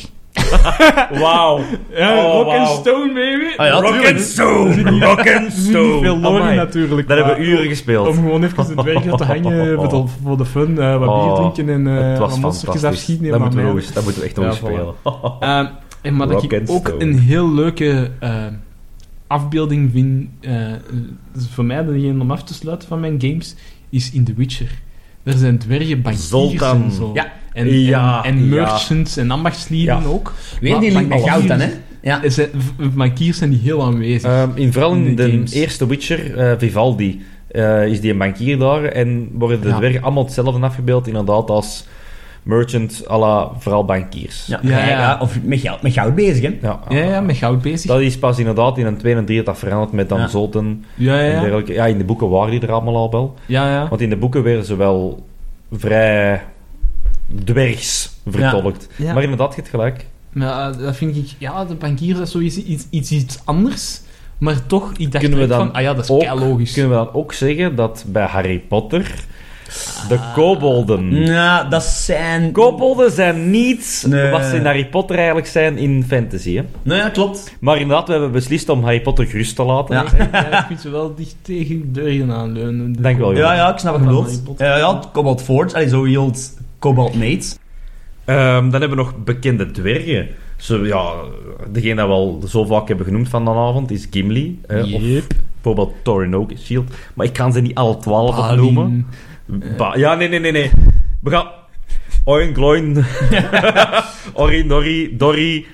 Wauw. Ja, Oh, Rock and wauw. Stone, baby. Ah ja, Rock tuurlijk. and Stone. Rock and niet Stone. veel lore Amai. natuurlijk. Dat hebben we uren gespeeld. Om gewoon even dwergen te hangen voor de, voor de fun, eh, wat Oh, bier drinken en eh het was wat monstertjes afschieten. Dat moeten we eens- dat moeten we echt nog eens spelen. Ehm, en Rock ik and ook Stone. een heel leuke eh, afbeelding vind, eh, eh, voor mij degene om af te sluiten van mijn games, is in The Witcher. Er zijn dwergen, bankiers Zoltan. en zo. Ja. En, Ja, en, en ja. merchants en ambachtslieden Ja. ook. Weer Maar die link met goud dan, hè? Ja. er zijn- Bankiers zijn die heel aanwezig. Ehm, in, vooral in de eerste Witcher, eh, Vivaldi, eh, is die een bankier daar en worden de Ja. dwergen allemaal hetzelfde afgebeeld, inderdaad, als merchant, à la vooral bankiers. Ja, Ja, ja, ja. Of met goud, met goud bezig, hè? Ja, ja, ja, met goud bezig. Dat is pas inderdaad in een 2 en 3 dat veranderd met dan ja, en ja, ja. dergelijke. Ja, in de boeken waren die er allemaal al wel. ja, ja. Want in de boeken werden ze wel vrij dwergs vertolkt. Ja. Maar inderdaad, je hebt gelijk. Maar eh, dat vind ik... Ja, de bankiers is sowieso iets, iets, iets anders. Maar toch, ik dacht Kunnen we dan van... Ah ja, dat is ook- logisch. Kunnen we dan ook zeggen dat bij Harry Potter de kobolden... Nou, dat zijn... Kobolden zijn niet Nee. wat ze in Harry Potter eigenlijk zijn in fantasy. Hè? Nou ja, klopt. Maar inderdaad, we hebben beslist om Harry Potter gerust te laten. Ja. Ja, ze wel dicht tegen deuren aanleunen. de Denk wel. Ja, ja, ik snap. Harry Potter. Ja, ja, Cobalt Forge, allee, zo hield Cobalt Mates. Ehm, dan hebben we nog bekende dwergen. Zo, ja, degene dat we al zo vaak hebben genoemd van vanavond is Gimli. hè, Of Yep. bijvoorbeeld Thorin Oak Shield. Maar ik kan ze niet alle twaalf Balin. opnoemen. Ba- ja, nee, nee, nee, nee. We gaan... Oin, Gloin... Orin, Dorry, Dorry...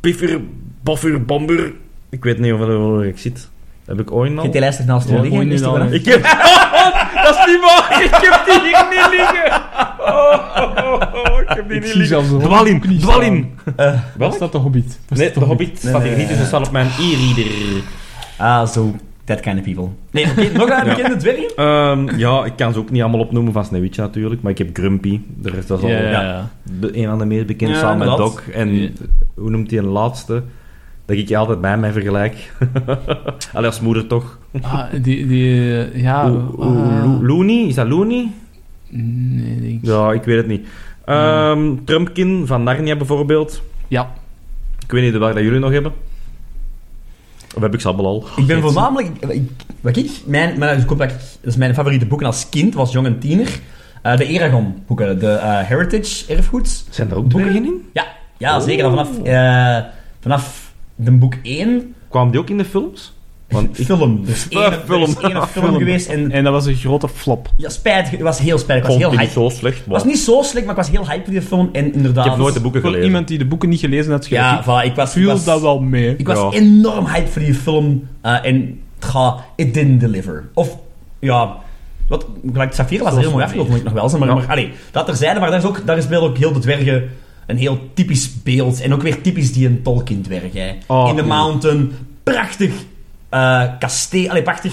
Piffer, Boffer, Bomber... Ik weet niet of er ik zit. Heb ik Oin Je al? hebt die lijst naast liggen. Die Ik heb... dat is niet waar! Ik heb die hier niet liggen! Oh, oh, oh, ik heb die Ik niet zie liggen. zelfs de Dwalin, Dwalin! Waar Welk? staat de Hobbit? Nee, staat de Hobbit staat hier nee, niet, dus nee. dat staat op mijn e-reader. Ah, zo. That kind of people. Nee, oké, nog een Ja. bekende dwergen? Ehm, ja, ik kan ze ook niet allemaal opnoemen van Sneeuwwitje natuurlijk, maar ik heb Grumpy. Dat is dat is al Ja, ja, Ja. ja. de- een van de meest bekende, Ja, samen met. Doc. En Ja. hoe noemt hij een laatste? Dat ik je altijd bij mij vergelijk. Allee, als moeder toch. Ah, die, die, eh, ja... Lo- Looney? Is dat Looney? nee, denk ik. Ja, ik weet het niet. Ehm, Trumpkin van Narnia bijvoorbeeld. Ja. Ik weet niet waar dat jullie nog hebben. Of heb ik ze allemaal al? Ik ben voornamelijk... ik- Wat ik... Mijn, mijn, dat is dat is mijn favoriete boeken als kind, was jong en tiener. Eh, de Eragon-boeken, de eh, Heritage erfgoed. Zijn er ook dwergen in? Ja, ja Oh. zeker. al Vanaf, eh, vanaf de boek 1... Kwamen die ook in de films? Want ik- film. Dus één, film. Er is één film Film. geweest en... En dat was een grote flop. Ja, spijtig. Het was heel spijtig. Ik was heel hype. zo slecht. Het was niet zo slecht, maar ik was heel hype voor die film. En inderdaad... Ik heb nooit de boeken Voor gelezen. iemand die de boeken niet gelezen had, Ja, voilà, ik was... ik was, dat wel mee. Ik was Ja. enorm hype voor die film. eh, en het gaat... It didn't deliver. Of, ja... Wat, gelijk Safira was heel mooi afgelopen, moet ik nog wel zeggen. Maar, Ja. maar allee, dat terzijde. Maar daar, is ook, daar speelt ook heel de dwergen een heel typisch beeld. En ook weer typisch die een Tolkien-dwerg, hè. Oh, In the ja. Mountain. Prachtig eh kasteel... Allee, prachtig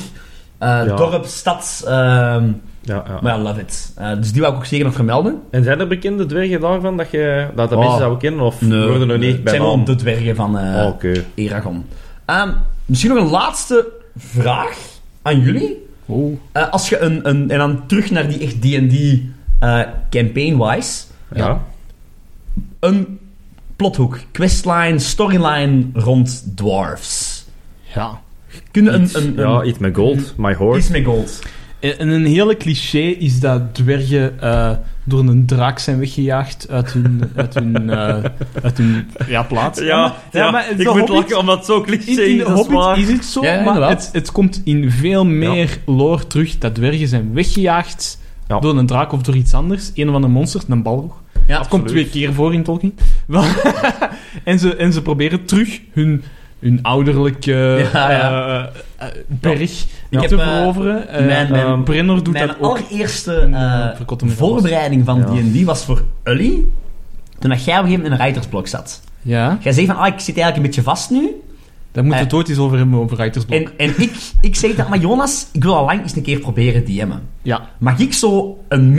eh, Ja. dorp, stad... ehm, Ja, ja. maar I love it. Eh, dus die wou ik ook zeker nog vermelden. En zijn er bekende dwergen daarvan dat, je, dat de Oh. mensen zouden kennen? Of worden er nog niet bij zijn gewoon de dwergen van Oké. Eragon. Ehm, misschien nog een laatste vraag aan jullie. Oh. Als je een, een... En dan terug naar die echt D&D campaign-wise. Ja. Een plothoek, questline, storyline rond dwarfs. Ja. Kun je een... Iets, een, ja, iets met gold. My horse. iets met gold. En een hele cliché is dat dwergen eh, door een draak zijn weggejaagd uit hun, uit hun, eh, uit hun ja, plaats. Ja, ja, maar ik de moet lachen omdat het zo cliché In, is. in de is Hobbit is het zo, Ja, maar het, het komt in veel meer lore terug dat dwergen zijn weggejaagd Ja. door een draak of door iets anders. Een of andere monster, een balrog. Ja, dat komt twee keer voor in Tolkien. En, ze, en ze proberen terug hun, hun ouderlijke Ja, ja. eh, eh, berg Ik heb, te eh, veroveren. Eh, mijn- mijn- Brenner doet Mijn dat ook. allereerste met voorbereiding van Ja. D&D was voor Ully. Toen dat jij op een gegeven moment in een writersblok zat. Ja, Jij zei van, ah, ik zit eigenlijk een beetje vast nu. daar moeten we het ooit eens over hebben, over Writersblok. En, en ik, ik zeg dat, maar Jonas, ik wil al lang eens een keer proberen DM'en. Ja, Mag ik zo een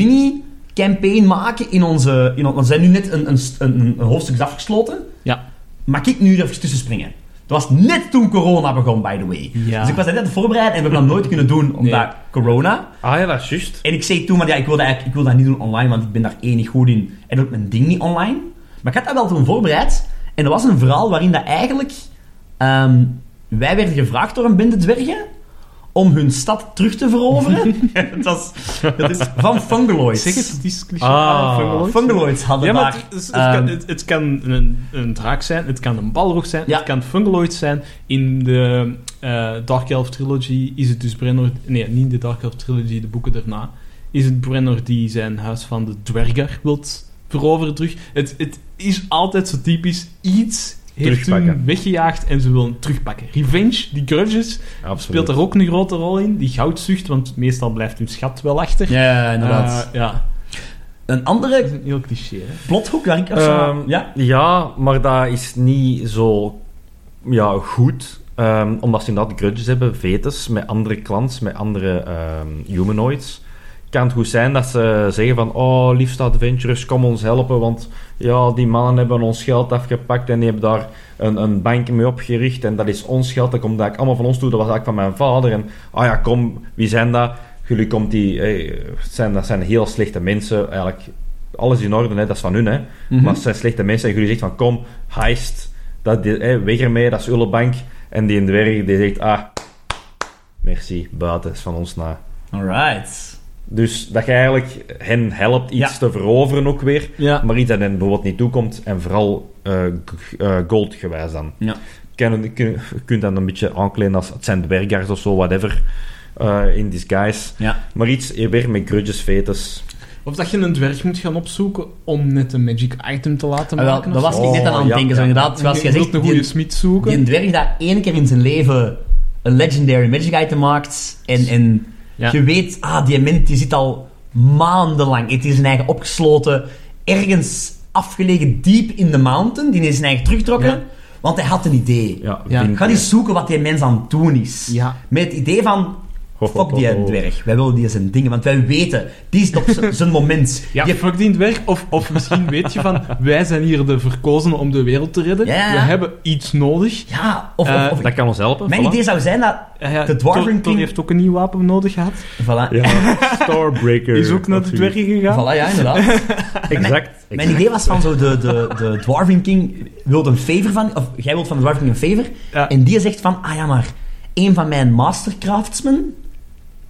mini-campaign maken in onze... In, on- we zijn nu net een, een, een, een hoofdstuk afgesloten. ja. Mag ik nu er even tussen springen? Dat was net toen corona begon, by the way. Ja. Dus ik was dat net voorbereid en we hebben dat nooit kunnen doen, omdat Nee. corona... Ah ja, dat is juist. En ik zei toen, maar ja, ik wil, dat eigenlijk, ik wil dat niet doen online, want ik ben daar één niet goed in. En ook mijn ding niet online. Maar ik had dat wel toen voorbereid. En er was een verhaal waarin dat eigenlijk... ehm, wij werden gevraagd door een bende dwergen om hun stad terug te veroveren. dat, is, dat is van Fungaloids. Zeg het, het is cliché. Ah, Fungaloids. Fungaloids hadden Ja, maar daar... het, het ehm, kan, het, het kan een, een draak zijn, het kan een balrog zijn, Ja. het kan Fungaloid zijn. In de eh, Dark Elf Trilogy is het dus Brennor... Nee, niet in de Dark Elf Trilogy, de boeken daarna. Is het Brennor die zijn huis van de dwerger wilt veroveren terug. Het, het is altijd zo typisch iets heeft hun weggejaagd en ze willen terugpakken. Revenge, die grudges, Absoluut. speelt er ook een grote rol in. Die goudzucht, want meestal blijft hun schat wel achter. ja, inderdaad. Eh, ja, een dat andere is een heel cliché. Hè? plothoek waar ik... Ehm, ja? Ja, maar dat is niet zo ja, goed. Ehm, omdat ze inderdaad grudges hebben, vetes, met andere clans, met andere ehm, humanoids. Kan het goed zijn dat ze zeggen van oh, liefste adventurers, kom ons helpen, want ja, die mannen hebben ons geld afgepakt en die hebben daar een, een bank mee opgericht en dat is ons geld, dat komt eigenlijk allemaal van ons toe, dat was eigenlijk van mijn vader. En ah ja, kom, wie zijn dat? Jullie komt die, hey, zijn, dat zijn heel slechte mensen, eigenlijk alles in orde, hè, dat is van hun, hè. Mhm. Maar het zijn slechte mensen en jullie zegt van kom, heist, dat, hè, weg ermee, dat is uw bank. En die in de dwerg die zegt, ah, merci, buiten is van ons na. Alright. Dus dat je eigenlijk hen helpt iets Ja. te veroveren ook weer, Ja. maar iets dat hen bijvoorbeeld niet toekomt en vooral eh, g- eh, goldgewijs dan. Ja. Kun, je kunt dan een beetje aankleden als het zijn dwergers of zo, whatever, eh, in disguise. Ja. Maar iets weer met grudges, fetus. Of dat je een dwerg moet gaan opzoeken om net een magic item te laten Ah, wel, maken. dat was ik net aan Oh, het ja, denken. Zo ja. inderdaad, zoals je wilt zegt, een goede die, smid zoeken. die dwerg dat één keer in zijn leven een legendary magic item maakt en, en Ja. je weet, ah, die die zit al maandenlang, het is zijn eigen opgesloten, ergens afgelegen diep in de mountain, die is zijn eigen teruggetrokken, Ja. want hij had een idee. Ja, Ga eens zoeken wat die mens aan het doen is. Ja. Met het idee van, fuck die dwerg, wij willen die zijn dingen, want wij weten, die is op zijn moment. Ja, Die- fuck die dwerg. Of, of misschien weet je van, wij zijn hier de verkozenen om de wereld te redden. Ja. We hebben iets nodig. ja, of, Eh, of, of- Dat kan ons helpen. mijn voilà. idee zou zijn dat Ja, ja, De Dwarven Thor King- heeft ook een nieuw wapen nodig gehad. Voilà. Ja, Starbreaker. Die is ook naar de dwergen gegaan. Voilà, ja, inderdaad. Exact. Mijn idee was van zo, de, de, de Dwarven King wil een favor van, of jij wilt van de Dwarven King een favor, Ja. en die zegt van, ah ja, maar een van mijn mastercraftsmen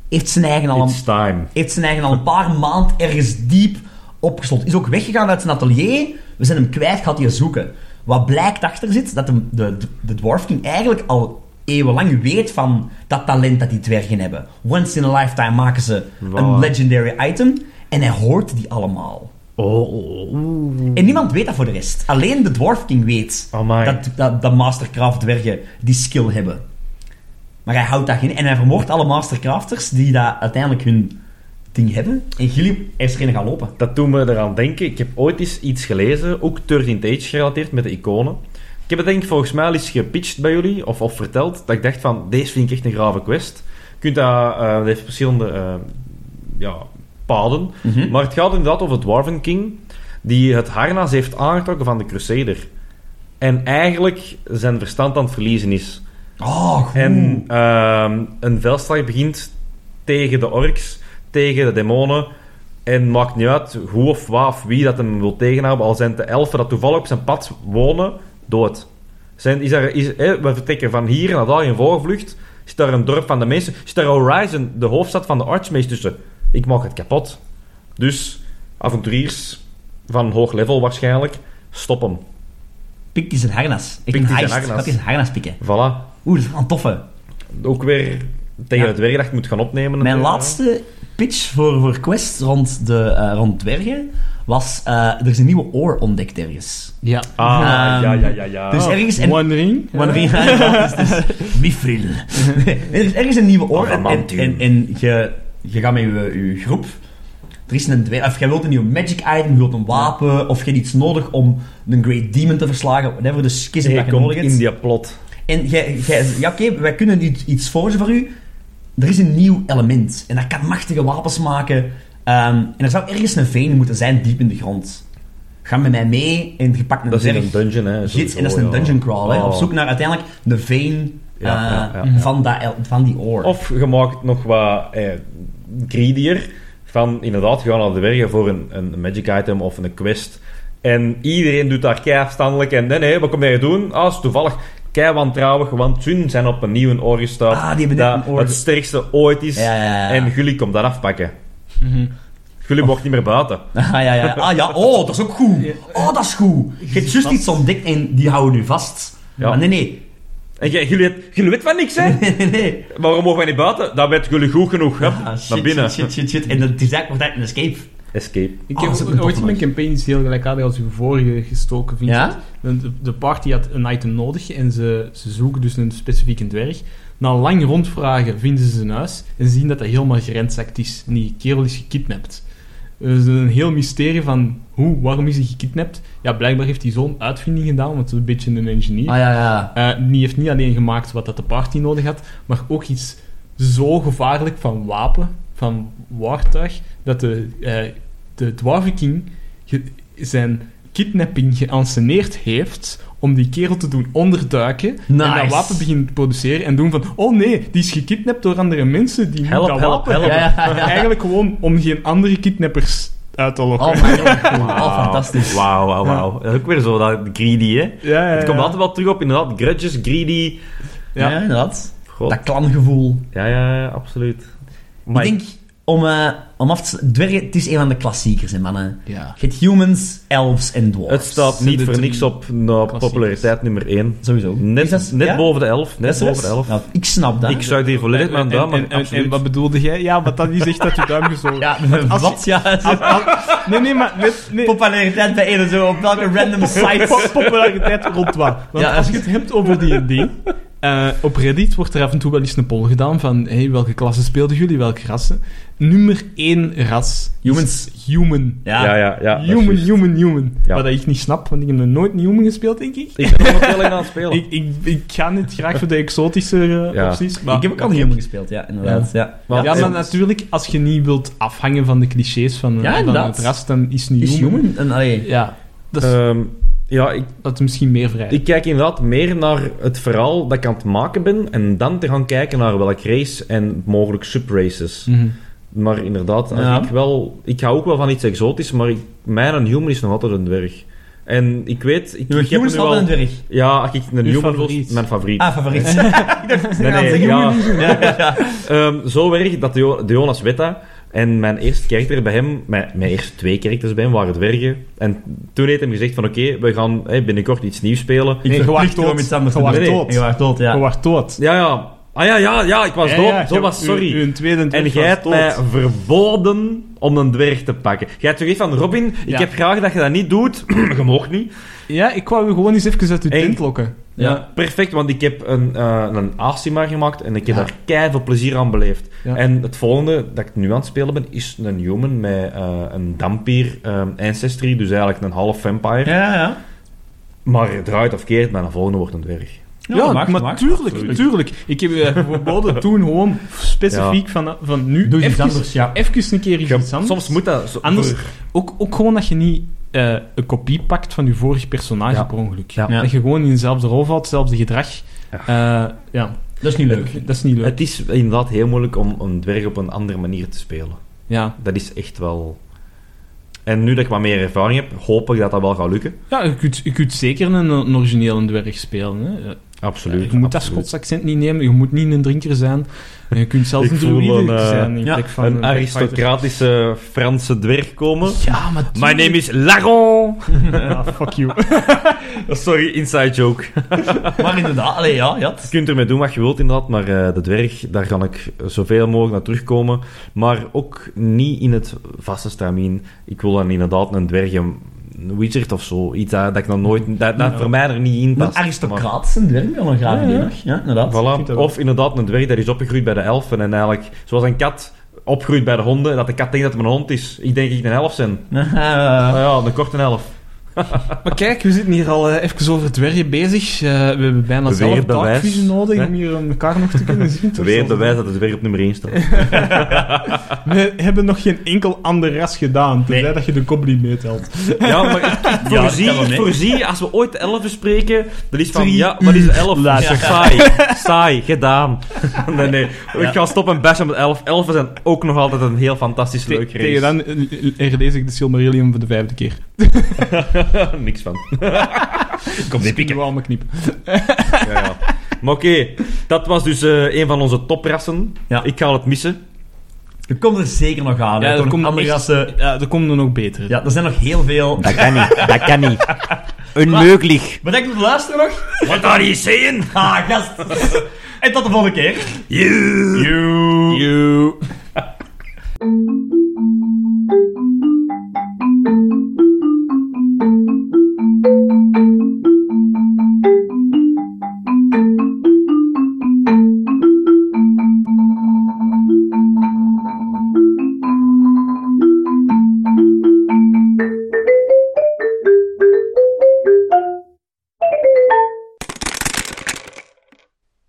heeft zijn eigen al een, It's time. heeft zijn eigen al een paar maanden ergens diep opgesloten. Is ook weggegaan uit zijn atelier, we zijn hem kwijt, gaat hij zoeken. Wat blijkt achter zit, dat de, de, de Dwarf King eigenlijk al eeuwenlang weet van dat talent dat die dwergen hebben. Once in a lifetime maken ze een legendary item, en hij hoort die allemaal. Oh, oh, oeh. En niemand weet dat voor de rest. Alleen de Dwarf King weet dat, dat, dat Mastercraft dwergen die skill hebben. Maar hij houdt dat in en hij vermoordt alle Mastercrafters die dat uiteindelijk hun ding hebben. En Gilliop is erin gaan lopen. Dat doet me eraan denken. Ik heb ooit eens iets gelezen, ook 13th Age gerelateerd met de iconen. Ik heb het denk ik volgens mij al eens gepitcht bij jullie, of, of verteld, dat ik dacht van, deze vind ik echt een grave quest. Je kunt dat, eh dat heeft verschillende eh, ja, paden. Mhm. Maar het gaat inderdaad over Dwarven King, die het harnas heeft aangetrokken van de Crusader. En eigenlijk zijn verstand aan het verliezen is. Oh, goed. En ehm, een veldslag begint tegen de orks, tegen de demonen. En maakt niet uit hoe of wat of wie dat hem wil tegenhouden. Al zijn het de elfen dat toevallig op zijn pad wonen, dood. Zijn, is er, is, hè, we vertrekken van hier naar daar in voorvlucht. Is daar een dorp van de mensen. Is daar Horizon, de hoofdstad van de Archmages tussen. Ik maak het kapot. Dus, avonturiers van hoog level waarschijnlijk, stop hem. Pikt hij zijn harnas. Echt Pikt een zijn heist. harnas. Gaat hij zijn harnas pikken. Voilà. Oeh, dat is wel een toffe. Ook weer tegen Ja. het werk dat je moet gaan opnemen. Mijn laatste pitch voor, voor Quest rond, de, eh, rond dwergen was... eh, er is een nieuwe oor ontdekt ergens. Ja. Ah, Ehm, ja, ja, ja, ja. Dus ergens... En, One ring. Je inderdaad, dus, Mifril. er is ergens een nieuwe oor en, en, en, en je, je gaat met je, je groep. Er is een dwerg, of jij wilt een nieuw magic item, je wilt een wapen, of je hebt iets nodig om een Great Demon te verslagen, whatever, dus kies Je wat je komt nodig hebt. in die plot. En jij, jij, ja oké, wij kunnen iets, iets forgen voor u. Er is een nieuw element. En dat kan machtige wapens maken. Ehm, en er zou ergens een veen moeten zijn, diep in de grond. Ga met mij mee en je pakt een Dat is een dungeon, hè. gids, en dat is sowieso, een dungeon crawl. Hè, Oh. op zoek naar uiteindelijk de veen Ja, eh, ja, ja, ja. Van, dat, van die oor. Of je maakt nog wat eh, greedier. Van inderdaad, gaan naar de werken voor een, een magic item of een quest. En iedereen doet daar kei afstandelijk. En nee, nee, wat kom jij doen? Ah, is toevallig. Kei wantrouwig, want hun zijn op een nieuwe oor gestapt. Ah, die dat oor- het sterkste ooit is. Ja, ja, ja. En jullie komt dat afpakken. Mhm. Jullie mocht niet meer buiten. Ah, ja, ja. Ah, ja. Oh, dat is ook goed. Oh, dat is goed. Je hebt juist iets ontdekt en die houden nu vast. Ja. Maar nee, nee. En jij- jullie, jullie weten van niks, hè? Nee, nee, nee. Waarom mogen wij niet buiten? Dat weten jullie goed genoeg. Hup, Ah, naar binnen. shit, shit, shit, shit. En het is eigenlijk wordt dat een escape. Escape. Ik Oh, heb een ooit in mijn nog. campagne iets heel gelijkaardig als uw vorige gestoken, vind Ja? ik. De, de party had een item nodig en ze, ze zoeken dus een specifieke dwerg. Na lang rondvragen vinden ze zijn huis en zien dat dat helemaal gerentzakt is. En die kerel is gekidnapt. Er is een heel mysterie van hoe, waarom is hij gekidnapt? Ja, blijkbaar heeft hij zo'n uitvinding gedaan, want het is een beetje een engineer. Ah, ja, ja. Eh, die heeft niet alleen gemaakt wat dat de party nodig had, maar ook iets zo gevaarlijk van wapen, van waartuig, dat de, eh de dwarvenking zijn kidnapping geanceneerd heeft om die kerel te doen onderduiken en dat wapen beginnen te produceren en doen van oh nee, die is gekidnapt door andere mensen die Help, dat help, wapen help. hebben. Ja, ja, ja. Eigenlijk gewoon om geen andere kidnappers uit te lokken. Oh, my god. Oh, fantastisch. Wauw, wauw, wauw. Dat is ook weer zo, dat greedy, hè? ja, ja, Het komt altijd wel terug op, inderdaad. Grudges, greedy. Ja, Ja. inderdaad. God. Dat klangevoel. Ja, ja, ja, absoluut. Maar Ik denk, om, eh, om af te... Dwergen, het is een van de klassiekers, hè, mannen. Ja. Je hebt humans, elves en dwarves. het staat niet voor niks op nou, populariteit nummer 1. Sowieso. Net, dat- net ja? boven de 11. Net boven de 11. Ja, ik snap dat. Ik zuig hier volledig mijn duim, maar en, en, en, wat bedoelde jij? Ja, wat dat is echt dat je duim gezogen. Ja, als je- wat? Ja, Als- als- nee, nee, maar... Net, nee, populariteit bij een zo op welke random site. po- populariteit rond wat. Want Ja. als je het hebt over D&D... eh, op Reddit wordt er af en toe wel eens een poll gedaan van hey, welke klassen speelden jullie, welke rassen? Nummer één ras is Humans. human. Ja. Ja, ja, is human, human, human. Ja. Wat ik niet snap, want ik heb nog nooit een human gespeeld, denk ik. Ik ben er nog wel in aan het spelen. Ik, ik, ik ga niet graag voor de exotische eh, Ja. opties. Maar Ik heb ook al human gespeeld, ja, inderdaad. Ja, Maar- maar natuurlijk, als je niet wilt afhangen van de clichés van, Ja, van het ras, dan is nu Is human. human? En, allee, Ja, dat is, Ehm, ja, ik, dat is misschien meer vrij. ik kijk inderdaad meer naar het verhaal dat ik aan het maken ben en dan te gaan kijken naar welk race en mogelijk subraces. Mhm. Maar inderdaad, als Ja. ik wel... Ik ga ook wel van iets exotisch, maar ik, mijn human is nog altijd een dwerg. En ik weet... Ik, Human ik heb is wel- een dwerg. Ja, als ik een human favoriet. Mijn favoriet. Ah, favoriet. ik dacht, Nee, nee, ja. human. Ja, ja. Ehm, zo werkt dat de Jonas Wetta. En mijn eerste karakter bij hem, mijn, mijn eerste twee karakters bij hem waren dwergen. En toen heeft hij gezegd van oké, we gaan hè, binnenkort iets nieuws spelen. Ik Nee, je verplicht u om dood. iets anders Je te doen. dood. Je dood, ja. Je wordt dood. Ja, ja. Ah ja, ja, ja, ik was Ja, dood. ja, zo je- was, u- sorry. uw tweede en jij was hebt mij verboden om een dwerg te pakken. Jij hebt gezegd van Robin, ik Ja. heb graag dat je dat niet doet. je mocht niet. Ja, ik wou u gewoon eens even uit En- tent lokken. Ja. Perfect, want ik heb een, eh een Asima gemaakt en ik heb Ja. daar keihard plezier aan beleefd. Ja. En het volgende dat ik nu aan het spelen ben, is een human met eh, een dampier ehm, ancestry, dus eigenlijk een half vampire. Ja, ja. Maar draait of keert, mijn volgende wordt een dwerg. Ja, Ja, dat mag, maar mag. tuurlijk. Ik heb uh, verboden toen gewoon specifiek van, van nu Doe iets even, anders, ja. even een keer iets Ja, anders. Soms moet dat... zo- Anders- voor- Ook, ook gewoon dat je niet eh, een kopie pakt van je vorige personage Ja. per ongeluk. Ja. Ja. Dat je gewoon in dezelfde rol valt, hetzelfde gedrag. Ja. ja, Dat is niet leuk. dat is niet leuk. Het is inderdaad heel moeilijk om een dwerg op een andere manier te spelen. Ja, Dat is echt wel... En nu dat ik wat meer ervaring heb, hoop ik dat dat wel gaat lukken. ja je, kunt, je kunt zeker een, een originele dwerg spelen. Hè. Absoluut. je moet dat. Schots accent niet nemen, je moet niet een drinker zijn. En je kunt zelfs een druïde een, eh, zijn in ja, plek van Een aristocratische Franse dwerg komen. Ja, maar My name is Laron. Ja, fuck you. Sorry, inside joke. Maar inderdaad, allee, ja, ja. Je kunt ermee doen wat je wilt inderdaad, maar eh, de dwerg, daar kan ik zoveel mogelijk naar terugkomen. Maar ook niet in het vaste stramien. Ik wil dan inderdaad een dwerg, wizard of zo. Iets dat, dat ik nog nooit... Dat, dat Ja. voor mij er niet in Een past. aristocratische dwerg, wel een graaf Ja, inderdaad. Voilà. Of inderdaad een dwerg dat is opgegroeid bij de elfen en eigenlijk, zoals een kat opgroeit bij de honden, dat de kat denkt dat het een hond is. Ik denk dat ik een elf ben. Ja, een korte elf. Maar kijk, we zitten hier al eh, even over dwergen bezig. Eh, we hebben bijna Weer zelf bewijs. nodig Hè? om hier elkaar nog te kunnen zien. toch? Weer Zoals- bewijs dat de dwerg op nummer 1 staat. We hebben nog geen enkel ander ras gedaan, tenzij dat je de goblin meetelt. Ja, maar ik, Ja, voorzie, ik voorzie, als we ooit de elfen spreken, dat is van, Drie ja, wat is de elf? later. Saai, saai, gedaan. Nee, nee, ik ga stoppen en bashen met elf. Elfen zijn ook nog altijd een heel fantastisch leuk race. Tegen dan eh, herlees ik de Silmarillion voor de vijfde keer. Niks van. Kom, dit pikken. wel mijn knip. ja, ja. Maar oké, dat was dus uh, een van onze toprassen. Ja. Ik ga het missen. Er komt er zeker nog aan. Ja, er, er andere rassen. Ja, er komen er nog betere. Ja, er zijn nog heel veel. Dat kan niet. Dat kan niet. Onmogelijk. Wat denk je luisteren nog? wat are you saying? Ah, gast. En tot de volgende keer. You. You. You. you.